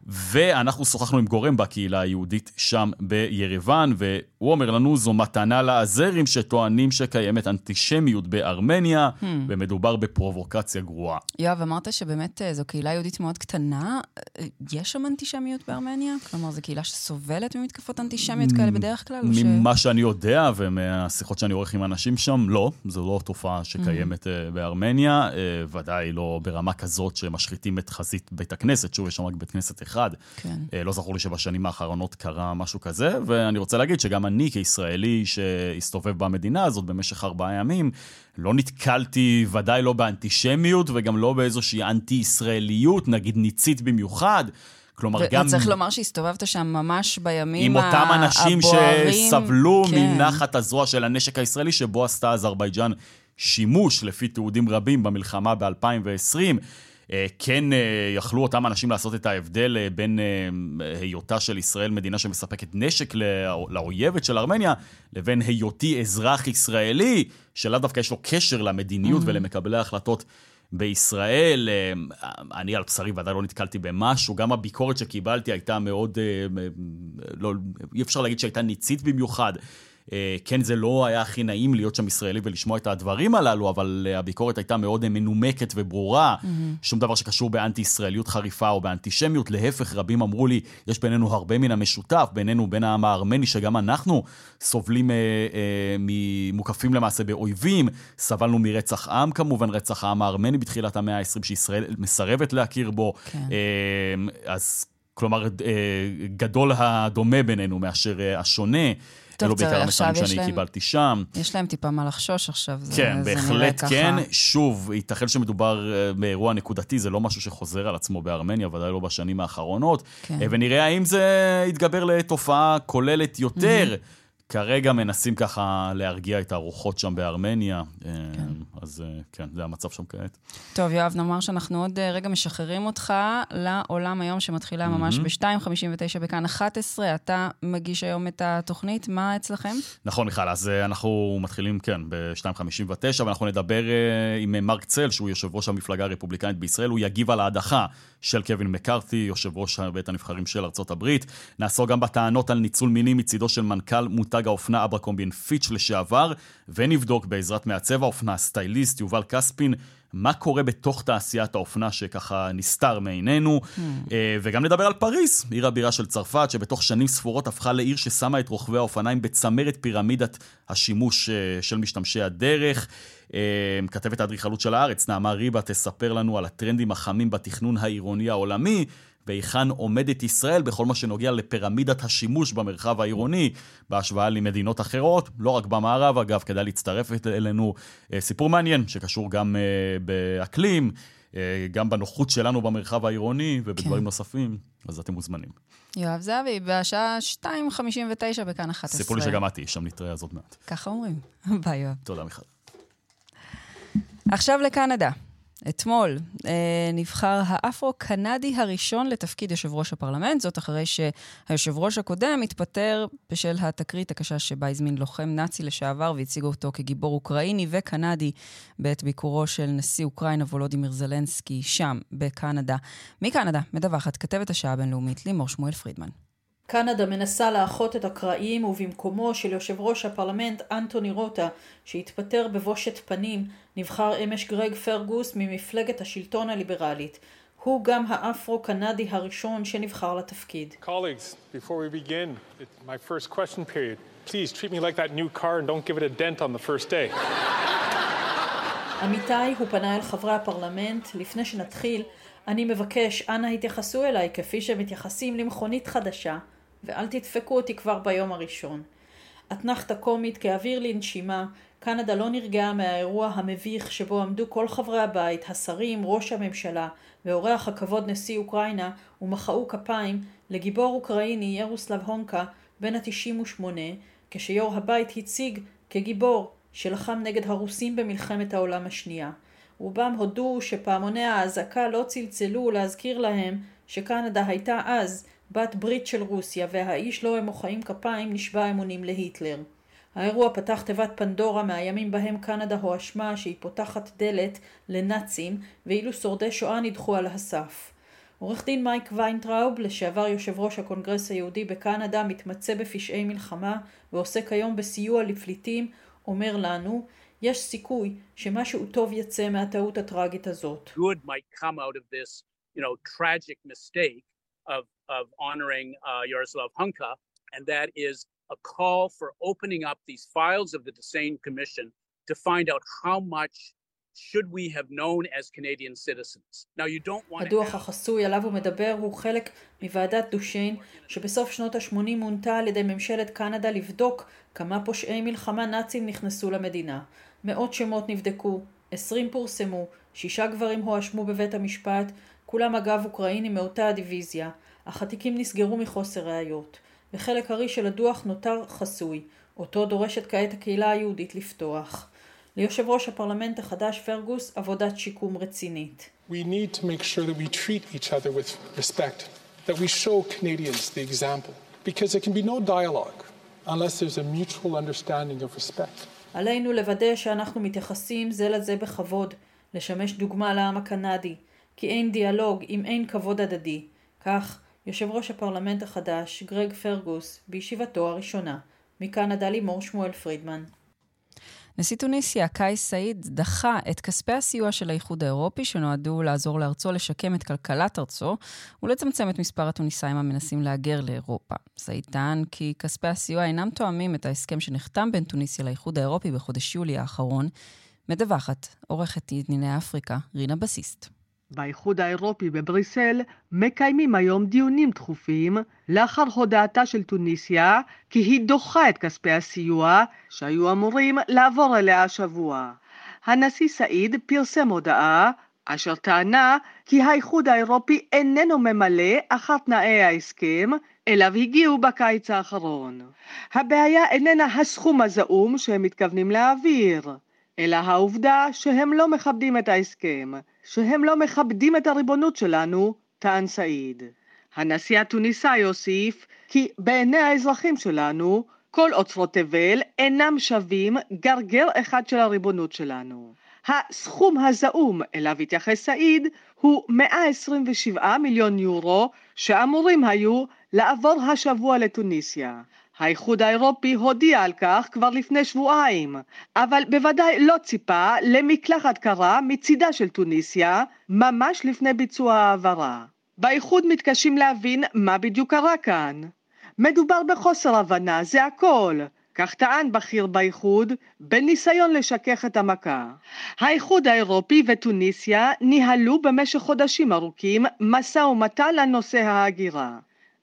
ואנחנו שוחחנו עם גורם בקהילה היהודית שם בירוון, והוא אומר לנו, זו מתנה לאזרים שטוענים שקיימת אנטישמיות בארמניה, hmm. ומדובר בפרובוקציה גרועה. יואב, אמרת שבאמת אה, זו קהילה יהודית מאוד קטנה. אה, יש שם אנטישמיות בארמניה? כלומר, זו קהילה שסובלת ממתקפות אנטישמיות כאלה בדרך כלל? ממה ש... שאני יודע, ומהשיחות שאני עורך עם אנשים שם, לא. זו לא תופעה שקיימת hmm. בארמניה, ודאי לא ברמה כזאת שמשחיתים את חזית בית הכנסת. שוב, יש שם רק בית כנסת אחד. כן. אה, לא זכור לי שבשנים האחרונות קרה משהו כזה, ואני רוצה להגיד שגם אני כישראלי שהסתובב במדינה הזאת במשך ארבעה ימים, לא נתקלתי ודאי לא באנטישמיות וגם לא באיזושהי אנטי-ישראליות, נגיד ניצית במיוחד. כלומר, ו- גם... וצריך לומר שהסתובבת שם ממש בימים הבוערים. עם אותם אנשים הבוערים, שסבלו כן. מנחת הזרוע של הנשק הישראלי, שבו עשתה אזרבייג'אן שימוש, לפי תיעודים רבים, במלחמה ב-2020. אה, כן אה, יכלו אותם אנשים לעשות את ההבדל אה, בין היותה של ישראל מדינה שמספקת נשק לאויבת של ארמניה, לבין היותי אזרח ישראלי, שלאו דווקא יש לו קשר למדיניות mm-hmm. ולמקבלי ההחלטות. בישראל, אני על בשרי ודאי לא נתקלתי במשהו, גם הביקורת שקיבלתי הייתה מאוד, לא, אי אפשר להגיד שהייתה ניצית במיוחד. אה, כן, זה לא היה הכי נעים להיות שם ישראלי ולשמוע את הדברים הללו, אבל אה, הביקורת הייתה מאוד מנומקת וברורה. Mm-hmm. שום דבר שקשור באנטי-ישראליות חריפה או באנטישמיות. להפך, רבים אמרו לי, יש בינינו הרבה מן המשותף, בינינו, בין העם הארמני, שגם אנחנו סובלים, אה, אה, מוקפים למעשה באויבים. סבלנו מרצח עם, כמובן, רצח העם הארמני בתחילת המאה ה-20, שישראל מסרבת להכיר בו. כן. אה, אז כלומר, גדול הדומה בינינו מאשר השונה. אלו בעיקר המסרים שאני להם, קיבלתי שם. יש להם טיפה מה לחשוש עכשיו, זה, כן, זה בהחלט כן. ככה. שוב, ייתכן שמדובר אה, באירוע נקודתי, זה לא משהו שחוזר על עצמו בארמניה, ודאי לא בשנים האחרונות. כן. אה, ונראה האם זה יתגבר לתופעה כוללת יותר. Mm-hmm. כרגע מנסים ככה להרגיע את הרוחות שם בארמניה, כן. אז אה, כן, זה המצב שם כעת. טוב, יואב, נאמר שאנחנו עוד אה, רגע משחררים אותך לעולם היום שמתחילה ממש mm-hmm. ב-2.59 בכאן 11. אתה מגיש היום את התוכנית, מה אצלכם? נכון, מיכל, אז אה, אנחנו מתחילים, כן, ב-2.59, ואנחנו נדבר עם מרק צל, שהוא יושב ראש המפלגה הרפובליקנית בישראל, הוא יגיב על ההדחה של קווין מקארתי, יושב ראש בית הנבחרים של ארצות הברית. נעסוק גם בטענות על ניצול מיני מצידו של מנכ"ל מותג האופנה אברקומבי פיץ' לשעבר, ונבדוק בעזרת מעצב האופנה, סטייליסט יובל כספין, מה קורה בתוך תעשיית האופנה שככה נסתר מעינינו, mm. וגם נדבר על פריז, עיר הבירה של צרפת, שבתוך שנים ספורות הפכה לעיר ששמה את רוכבי האופניים בצמרת פירמידת השימוש של משתמשי הדרך. כתבת האדריכלות של הארץ, נעמה ריבה, תספר לנו על הטרנדים החמים בתכנון העירוני העולמי, והיכן עומדת ישראל בכל מה שנוגע לפירמידת השימוש במרחב העירוני בהשוואה למדינות אחרות, לא רק במערב אגב, כדאי להצטרף אלינו. אה, סיפור מעניין שקשור גם אה, באקלים, אה, גם בנוחות שלנו במרחב העירוני ובדברים כן. נוספים, אז אתם מוזמנים. יואב זהבי, בשעה 2.59 בכאן 11. סיפור לי שגם את תהיי שם נתראה אז עוד מעט. ככה אומרים. ביי יואב. תודה מיכל. עכשיו לקנדה. אתמול אה, נבחר האפרו-קנדי הראשון לתפקיד יושב ראש הפרלמנט, זאת אחרי שהיושב ראש הקודם התפטר בשל התקרית הקשה שבה הזמין לוחם נאצי לשעבר והציגו אותו כגיבור אוקראיני וקנדי בעת ביקורו של נשיא אוקראינה וולודימיר זלנסקי שם, בקנדה. מקנדה מדווחת כתבת השעה הבינלאומית לימור שמואל פרידמן. קנדה מנסה לאחות את הקרעים ובמקומו של יושב ראש הפרלמנט אנטוני רוטה שהתפטר בבושת פנים נבחר אמש גרג פרגוס ממפלגת השלטון הליברלית. הוא גם האפרו-קנדי הראשון שנבחר לתפקיד. Begin, period, like. עמיתי, הוא פנה אל חברי הפרלמנט, לפני שנתחיל, אני מבקש, אנא התייחסו אליי כפי שמתייחסים למכונית חדשה, ואל תדפקו אותי כבר ביום הראשון. אתנחתה קומית כאוויר לנשימה, קנדה לא נרגעה מהאירוע המביך שבו עמדו כל חברי הבית, השרים, ראש הממשלה ואורח הכבוד נשיא אוקראינה ומחאו כפיים לגיבור אוקראיני ירוסלב הונקה בן ה-98 כשיו"ר הבית הציג כגיבור שלחם נגד הרוסים במלחמת העולם השנייה. רובם הודו שפעמוני האזעקה לא צלצלו להזכיר להם שקנדה הייתה אז בת ברית של רוסיה והאיש לו הם מוחאים כפיים נשבע אמונים להיטלר. האירוע פתח תיבת פנדורה מהימים בהם קנדה הואשמה שהיא פותחת דלת לנאצים ואילו שורדי שואה נדחו על הסף. עורך דין מייק ויינטראוב, לשעבר יושב ראש הקונגרס היהודי בקנדה, מתמצא בפשעי מלחמה ועוסק כיום בסיוע לפליטים, אומר לנו יש סיכוי שמשהו טוב יצא מהטעות הטראגית הזאת. Good might come out of this, you know, tragic mistake of, of honoring uh, Yaroslav Hunka, and that is a call for opening up these files of the Dessain Commission to find out how much should we have known as Canadian citizens. Now you don't want הדוח החסוי עליו הוא מדבר הוא חלק מוועדת דושיין שבסוף שנות ה-80 מונתה על ידי ממשלת קנדה לבדוק כמה פושעי מלחמה נאצים נכנסו למדינה. מאות שמות נבדקו, עשרים פורסמו, שישה גברים הואשמו בבית המשפט, כולם אגב אוקראינים מאותה הדיוויזיה, אך התיקים נסגרו מחוסר ראיות. וחלק הארי של הדוח נותר חסוי, אותו דורשת כעת הקהילה היהודית לפתוח. ליושב ראש הפרלמנט החדש פרגוס עבודת שיקום רצינית. We need to make sure that we treat each other with respect, that we show Canadians the example, because there can be no dialogue unless there's a mutual understanding of respect. עלינו לוודא שאנחנו מתייחסים זה לזה בכבוד, לשמש דוגמה לעם הקנדי, כי אין דיאלוג אם אין כבוד הדדי. כך, יושב ראש הפרלמנט החדש, גרג פרגוס, בישיבתו הראשונה. מקנדה לימור שמואל פרידמן. נשיא טוניסיה, קאיס סעיד, דחה את כספי הסיוע של האיחוד האירופי, שנועדו לעזור לארצו לשקם את כלכלת ארצו ולצמצם את מספר הטוניסאים המנסים להגר לאירופה. סעיד טען כי כספי הסיוע אינם תואמים את ההסכם שנחתם בין טוניסיה לאיחוד האירופי בחודש יולי האחרון. מדווחת עורכת ענייני אפריקה, רינה בסיסט. באיחוד האירופי בבריסל מקיימים היום דיונים דחופים לאחר הודעתה של טוניסיה כי היא דוחה את כספי הסיוע שהיו אמורים לעבור אליה השבוע. הנשיא סעיד פרסם הודעה אשר טענה כי האיחוד האירופי איננו ממלא אחר תנאי ההסכם אליו הגיעו בקיץ האחרון. הבעיה איננה הסכום הזעום שהם מתכוונים להעביר, אלא העובדה שהם לא מכבדים את ההסכם. שהם לא מכבדים את הריבונות שלנו, טען סעיד. הנשיא התוניסאי הוסיף כי בעיני האזרחים שלנו כל אוצרות תבל אינם שווים גרגר אחד של הריבונות שלנו. הסכום הזעום אליו התייחס סעיד הוא 127 מיליון יורו שאמורים היו לעבור השבוע לטוניסיה. האיחוד האירופי הודיע על כך כבר לפני שבועיים, אבל בוודאי לא ציפה למקלחת קרה מצידה של טוניסיה, ממש לפני ביצוע ההעברה. באיחוד מתקשים להבין מה בדיוק קרה כאן. מדובר בחוסר הבנה, זה הכל. כך טען בכיר באיחוד, בניסיון לשכך את המכה. האיחוד האירופי וטוניסיה ניהלו במשך חודשים ארוכים משא ומתן על נושא ההגירה.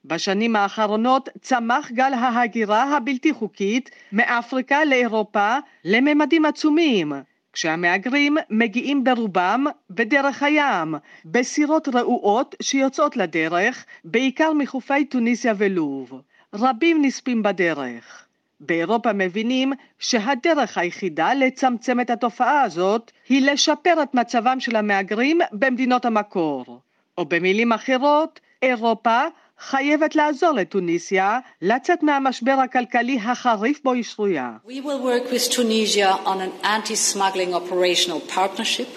בשנים האחרונות צמח גל ההגירה הבלתי חוקית מאפריקה לאירופה לממדים עצומים, כשהמהגרים מגיעים ברובם בדרך הים, בסירות רעועות שיוצאות לדרך, בעיקר מחופי טוניסיה ולוב. רבים נספים בדרך. באירופה מבינים שהדרך היחידה לצמצם את התופעה הזאת היא לשפר את מצבם של המהגרים במדינות המקור. או במילים אחרות, אירופה חייבת לעזור לטוניסיה לצאת מהמשבר הכלכלי החריף בו היא שרויה. We will work with Tunisia on an anti-smuggling operational partnership.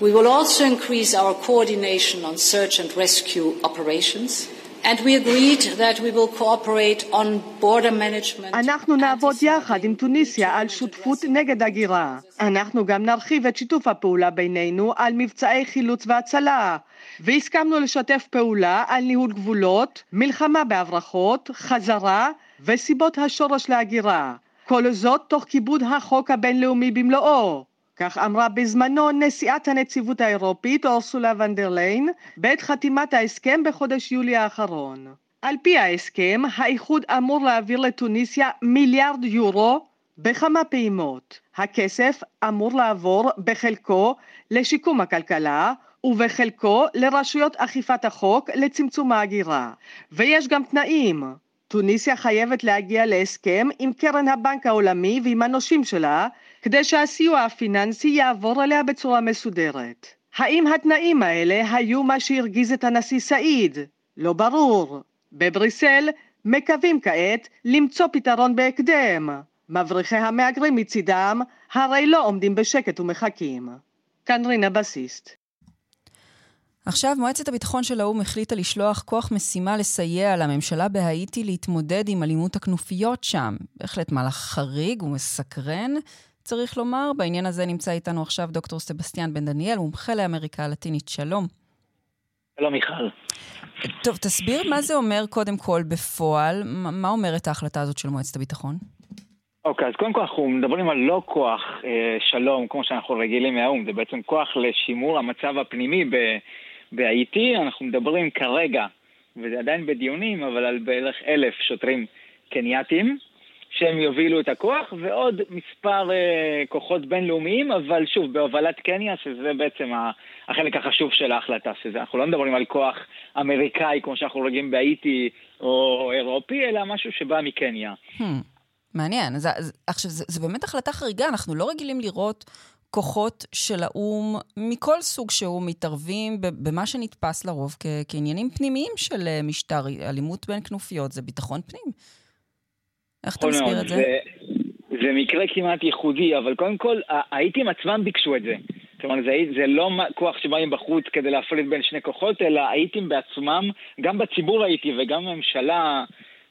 We will also increase our coordination on search and rescue operations. And we agreed that we will cooperate on border management. אנחנו נעבוד יחד עם טוניסיה על שותפות נגד הגירה. אנחנו גם נרחיב את שיתוף הפעולה בינינו על מבצעי חילוץ והצלה. והסכמנו לשתף פעולה על ניהול גבולות, מלחמה בהברחות, חזרה וסיבות השורש להגירה. כל זאת תוך כיבוד החוק הבינלאומי במלואו. כך אמרה בזמנו נשיאת הנציבות האירופית אורסולה ונדרליין בעת חתימת ההסכם בחודש יולי האחרון. על פי ההסכם, האיחוד אמור להעביר לטוניסיה מיליארד יורו בכמה פעימות. הכסף אמור לעבור בחלקו לשיקום הכלכלה ובחלקו לרשויות אכיפת החוק לצמצום ההגירה. ויש גם תנאים. טוניסיה חייבת להגיע להסכם עם קרן הבנק העולמי ועם הנושים שלה כדי שהסיוע הפיננסי יעבור אליה בצורה מסודרת. האם התנאים האלה היו מה שהרגיז את הנשיא סעיד? לא ברור. בבריסל מקווים כעת למצוא פתרון בהקדם. מבריחי המהגרים מצידם הרי לא עומדים בשקט ומחכים. כאן רינה בסיסט. עכשיו, מועצת הביטחון של האו"ם החליטה לשלוח כוח משימה לסייע לממשלה בהאיטי להתמודד עם אלימות הכנופיות שם. בהחלט מהלך חריג ומסקרן, צריך לומר. בעניין הזה נמצא איתנו עכשיו דוקטור סבסטיאן בן דניאל, מומחה לאמריקה הלטינית. שלום. שלום, מיכל. טוב, תסביר מה זה אומר קודם כל בפועל, מה אומרת ההחלטה הזאת של מועצת הביטחון? אוקיי, okay, אז קודם כל אנחנו מדברים על לא כוח אה, שלום כמו שאנחנו רגילים מהאו"ם, זה בעצם כוח לשימור המצב הפנימי. בהאיטי, אנחנו מדברים כרגע, וזה עדיין בדיונים, אבל על בערך אלף שוטרים קנייתים, שהם יובילו את הכוח, ועוד מספר אה, כוחות בינלאומיים, אבל שוב, בהובלת קניה, שזה בעצם החלק החשוב של ההחלטה, שזה, אנחנו לא מדברים על כוח אמריקאי, כמו שאנחנו רואים בהאיטי, או אירופי, אלא משהו שבא מקניה. Hmm, מעניין. אז, עכשיו, זו באמת החלטה חריגה, אנחנו לא רגילים לראות כוחות של האו"ם מכל סוג שהוא מתערבים במה שנתפס לרוב כ- כעניינים פנימיים של אה, משטר. אלימות בין כנופיות זה ביטחון פנים. איך אתה מסביר את זה? זה? זה מקרה כמעט ייחודי, אבל קודם כל, האיטים עצמם ביקשו את זה. אומרת, זה, זה לא כוח שבא מבחוץ כדי להפריד בין שני כוחות, אלא האיטים בעצמם, גם בציבור האיטי וגם בממשלה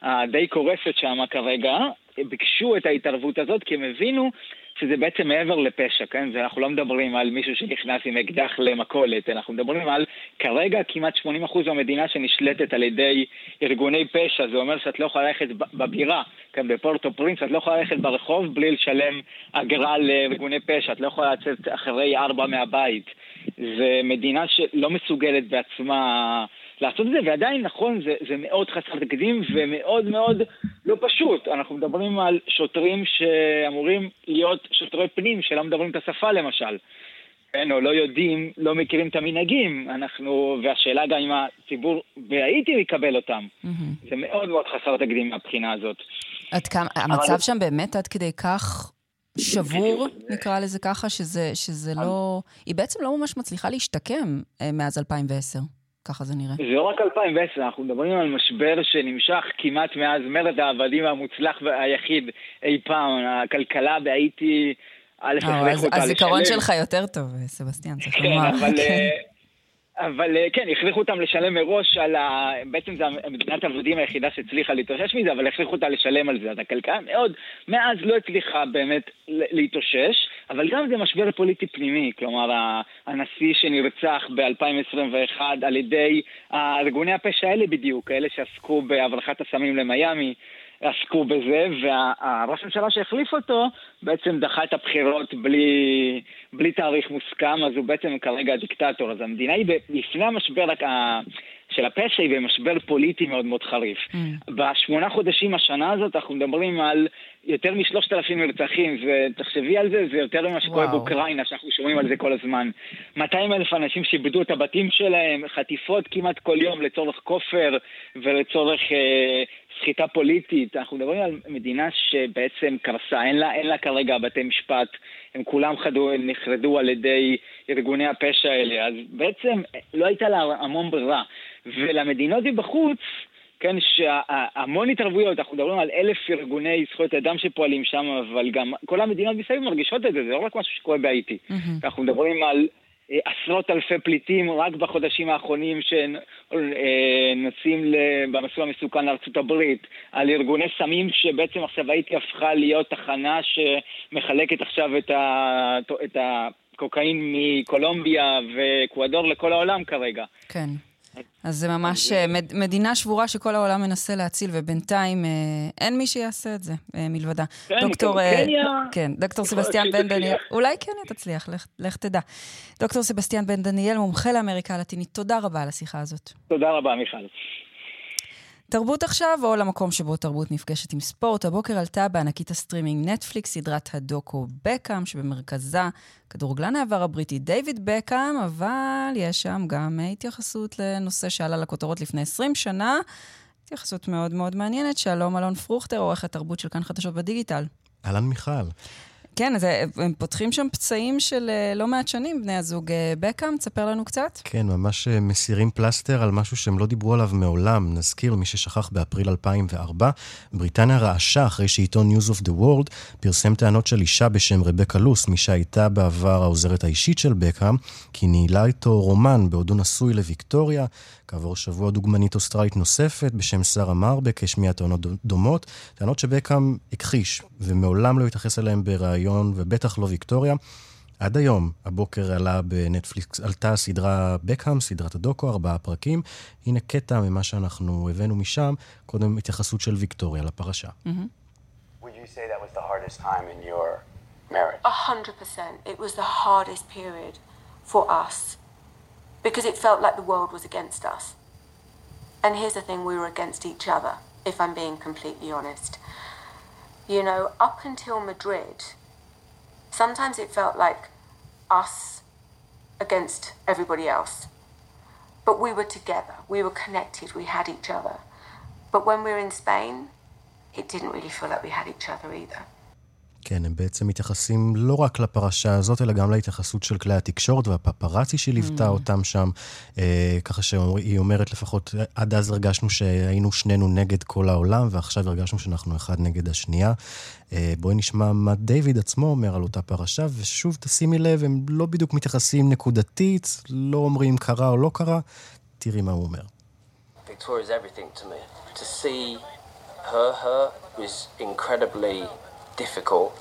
הדי קורסת שם כרגע, ביקשו את ההתערבות הזאת כי הם הבינו שזה בעצם מעבר לפשע, כן? אנחנו לא מדברים על מישהו שנכנס עם אקדח למכולת, אנחנו מדברים על כרגע כמעט 80% מהמדינה שנשלטת על ידי ארגוני פשע, זה אומר שאת לא יכולה ללכת בבירה, כן, בפורטו פרינס, את לא יכולה ללכת ברחוב בלי לשלם אגרה לארגוני פשע, את לא יכולה לצאת אחרי ארבע מהבית. זה מדינה שלא מסוגלת בעצמה... לעשות את זה, ועדיין נכון, זה, זה מאוד חסר תקדים ומאוד מאוד לא פשוט. אנחנו מדברים על שוטרים שאמורים להיות שוטרי פנים, שלא מדברים את השפה למשל. כן, או לא יודעים, לא מכירים את המנהגים, אנחנו, והשאלה גם אם הציבור בהאיטי יקבל אותם. Mm-hmm. זה מאוד מאוד חסר תקדים מהבחינה הזאת. עד כמה, המצב אבל... שם באמת עד כדי כך שבור, נקרא לזה ככה, שזה, שזה לא... היא בעצם לא ממש מצליחה להשתקם אה, מאז 2010. ככה זה נראה. זה לא רק 2010, אנחנו מדברים על משבר שנמשך כמעט מאז מרד העבדים המוצלח והיחיד אי פעם. הכלכלה בהאיטי, א', הכריחו אותה לשלם. הזיכרון שלך יותר טוב, סבסטיאן, צריך לומר. כן, אבל... אבל אה, כן, הכריחו אותם לשלם מראש על ה... בעצם זו מדינת העבדים היחידה שהצליחה להתאושש מזה, אבל הכריחו אותה לשלם על זה. אז הכלכלה מאוד, מאז לא הצליחה באמת להתאושש, אבל גם זה משבר פוליטי פנימי. כלומר, הנשיא שנרצח ב-2021 על ידי ארגוני הפשע האלה בדיוק, האלה שעסקו בהברחת הסמים למיאמי. עסקו בזה, והראש הממשלה שהחליף אותו בעצם דחה את הבחירות בלי, בלי תאריך מוסכם, אז הוא בעצם כרגע דיקטטור. אז המדינה היא לפני המשבר של הפשע, היא במשבר פוליטי מאוד מאוד חריף. Mm. בשמונה חודשים השנה הזאת אנחנו מדברים על יותר משלושת אלפים נרצחים, ותחשבי על זה, זה יותר ממה שקורה באוקראינה, שאנחנו שומעים על זה כל הזמן. 200 אלף אנשים שאיבדו את הבתים שלהם, חטיפות כמעט כל יום לצורך כופר ולצורך אה, סחיטה פוליטית. אנחנו מדברים על מדינה שבעצם קרסה, אין לה, אין לה כרגע בתי משפט, הם כולם חדו, נחרדו על ידי ארגוני הפשע האלה, אז בעצם לא הייתה לה המון ברירה. ולמדינות מבחוץ, כן, שהמון התערבויות, אנחנו מדברים על אלף ארגוני זכויות אדם שפועלים שם, אבל גם כל המדינות מסביב מרגישות את זה, זה לא רק משהו שקורה בהאיטי. Mm-hmm. אנחנו מדברים על אה, עשרות אלפי פליטים רק בחודשים האחרונים שנוסעים במסלול המסוכן לארצות הברית, על ארגוני סמים שבעצם עכשיו הייתי הפכה להיות תחנה שמחלקת עכשיו את, ה... את הקוקאין מקולומביה ואקוודור לכל העולם כרגע. כן. אז זה ממש אה, מדינה שבורה שכל העולם מנסה להציל, ובינתיים אה, אין מי שיעשה את זה אה, מלבדה. כן, דוקטור... קניה... כן, דוקטור סבסטיאן בן דניאל. אולי קניה תצליח, לך תדע. דוקטור סבסטיאן בן דניאל, מומחה לאמריקה הלטינית, תודה רבה על השיחה הזאת. תודה רבה, מיכל. תרבות עכשיו, או למקום שבו תרבות נפגשת עם ספורט. הבוקר עלתה בענקית הסטרימינג נטפליקס סדרת הדוקו בקאם, שבמרכזה כדורגלן העבר הבריטי דיוויד בקאם, אבל יש שם גם התייחסות לנושא שעלה לכותרות לפני 20 שנה. התייחסות מאוד מאוד מעניינת. שלום אלון פרוכטר, עורך תרבות של כאן חדשות בדיגיטל. אהלן מיכל. כן, אז אה, הם פותחים שם פצעים של אה, לא מעט שנים, בני הזוג אה, בקאם, תספר לנו קצת. כן, ממש מסירים פלסטר על משהו שהם לא דיברו עליו מעולם. נזכיר, מי ששכח באפריל 2004, בריטניה רעשה אחרי שעיתון News of the World פרסם טענות של אישה בשם רבקה לוס, מי שהייתה בעבר העוזרת האישית של בקאם, כי ניהלה איתו רומן בעודו נשוי לוויקטוריה. כעבור שבוע דוגמנית אוסטרלית נוספת בשם שרה מרבק השמיעה טענות דומות, טענות שבקאם הכחיש, ומעולם לא התייחס אליהן בריאיון, ובטח לא ויקטוריה. עד היום, הבוקר עלה בנטפליקס, עלתה הסדרה בקאם, סדרת הדוקו, ארבעה פרקים. הנה קטע ממה שאנחנו הבאנו משם, קודם התייחסות של ויקטוריה לפרשה. Because it felt like the world was against us. And here's the thing we were against each other, if I'm being completely honest. You know, up until Madrid, sometimes it felt like us against everybody else. But we were together, we were connected, we had each other. But when we were in Spain, it didn't really feel like we had each other either. כן, הם בעצם מתייחסים לא רק לפרשה הזאת, אלא גם להתייחסות של כלי התקשורת והפפרצי שליוותה mm. אותם שם. אה, ככה שהיא אומרת לפחות, עד אז הרגשנו שהיינו שנינו נגד כל העולם, ועכשיו הרגשנו שאנחנו אחד נגד השנייה. אה, בואי נשמע מה דיוויד עצמו אומר על אותה פרשה, ושוב, תשימי לב, הם לא בדיוק מתייחסים נקודתית, לא אומרים קרה או לא קרה, תראי מה הוא אומר. Victoria is everything to me. To see her, her was incredibly difficult.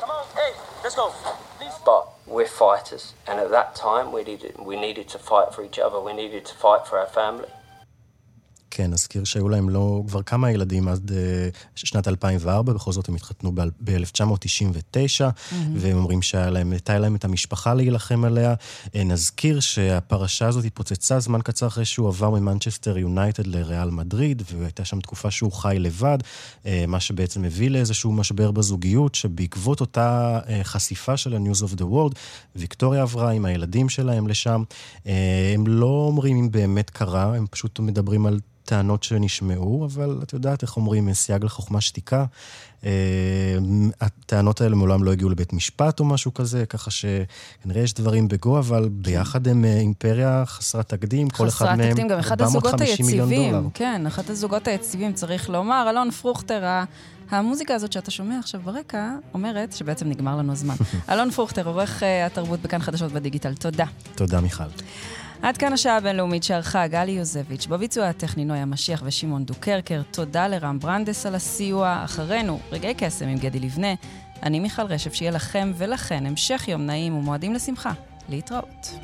Come on, hey, let's go. Please. But we're fighters, and at that time we needed we needed to fight for each other. We needed to fight for our family. כן, נזכיר שהיו להם לא, כבר כמה ילדים עד uh, שנת 2004, בכל זאת הם התחתנו ב-1999, mm-hmm. והם אומרים שהייתה להם, להם את המשפחה להילחם עליה. Uh, נזכיר שהפרשה הזאת התפוצצה זמן קצר אחרי שהוא עבר ממנצ'סטר יונייטד לריאל מדריד, והייתה שם תקופה שהוא חי לבד, uh, מה שבעצם הביא לאיזשהו משבר בזוגיות, שבעקבות אותה uh, חשיפה של ה-News of the World, ויקטוריה עברה עם הילדים שלהם לשם. Uh, הם לא אומרים אם באמת קרה, הם פשוט מדברים על טענות שנשמעו, אבל את יודעת איך אומרים, סייג לחוכמה שתיקה. אה, הטענות האלה מעולם לא הגיעו לבית משפט או משהו כזה, ככה שכנראה יש דברים בגו, אבל ביחד הם אה, אימפריה חסרת תקדים, כל אחד מהם 450 מיליון דולר. כן, אחד הזוגות היציבים, צריך לומר. אלון פרוכטר, המוזיקה הזאת שאתה שומע עכשיו ברקע, אומרת שבעצם נגמר לנו הזמן. אלון פרוכטר, עורך אה, התרבות בכאן חדשות בדיגיטל, תודה. תודה, מיכל. עד כאן השעה הבינלאומית שערכה גלי יוזביץ', בביצוע הטכני נויה משיח ושמעון דוקרקר. תודה לרם ברנדס על הסיוע. אחרינו, רגעי קסם עם גדי לבנה. אני מיכל רשף, שיהיה לכם ולכן המשך יום נעים ומועדים לשמחה. להתראות.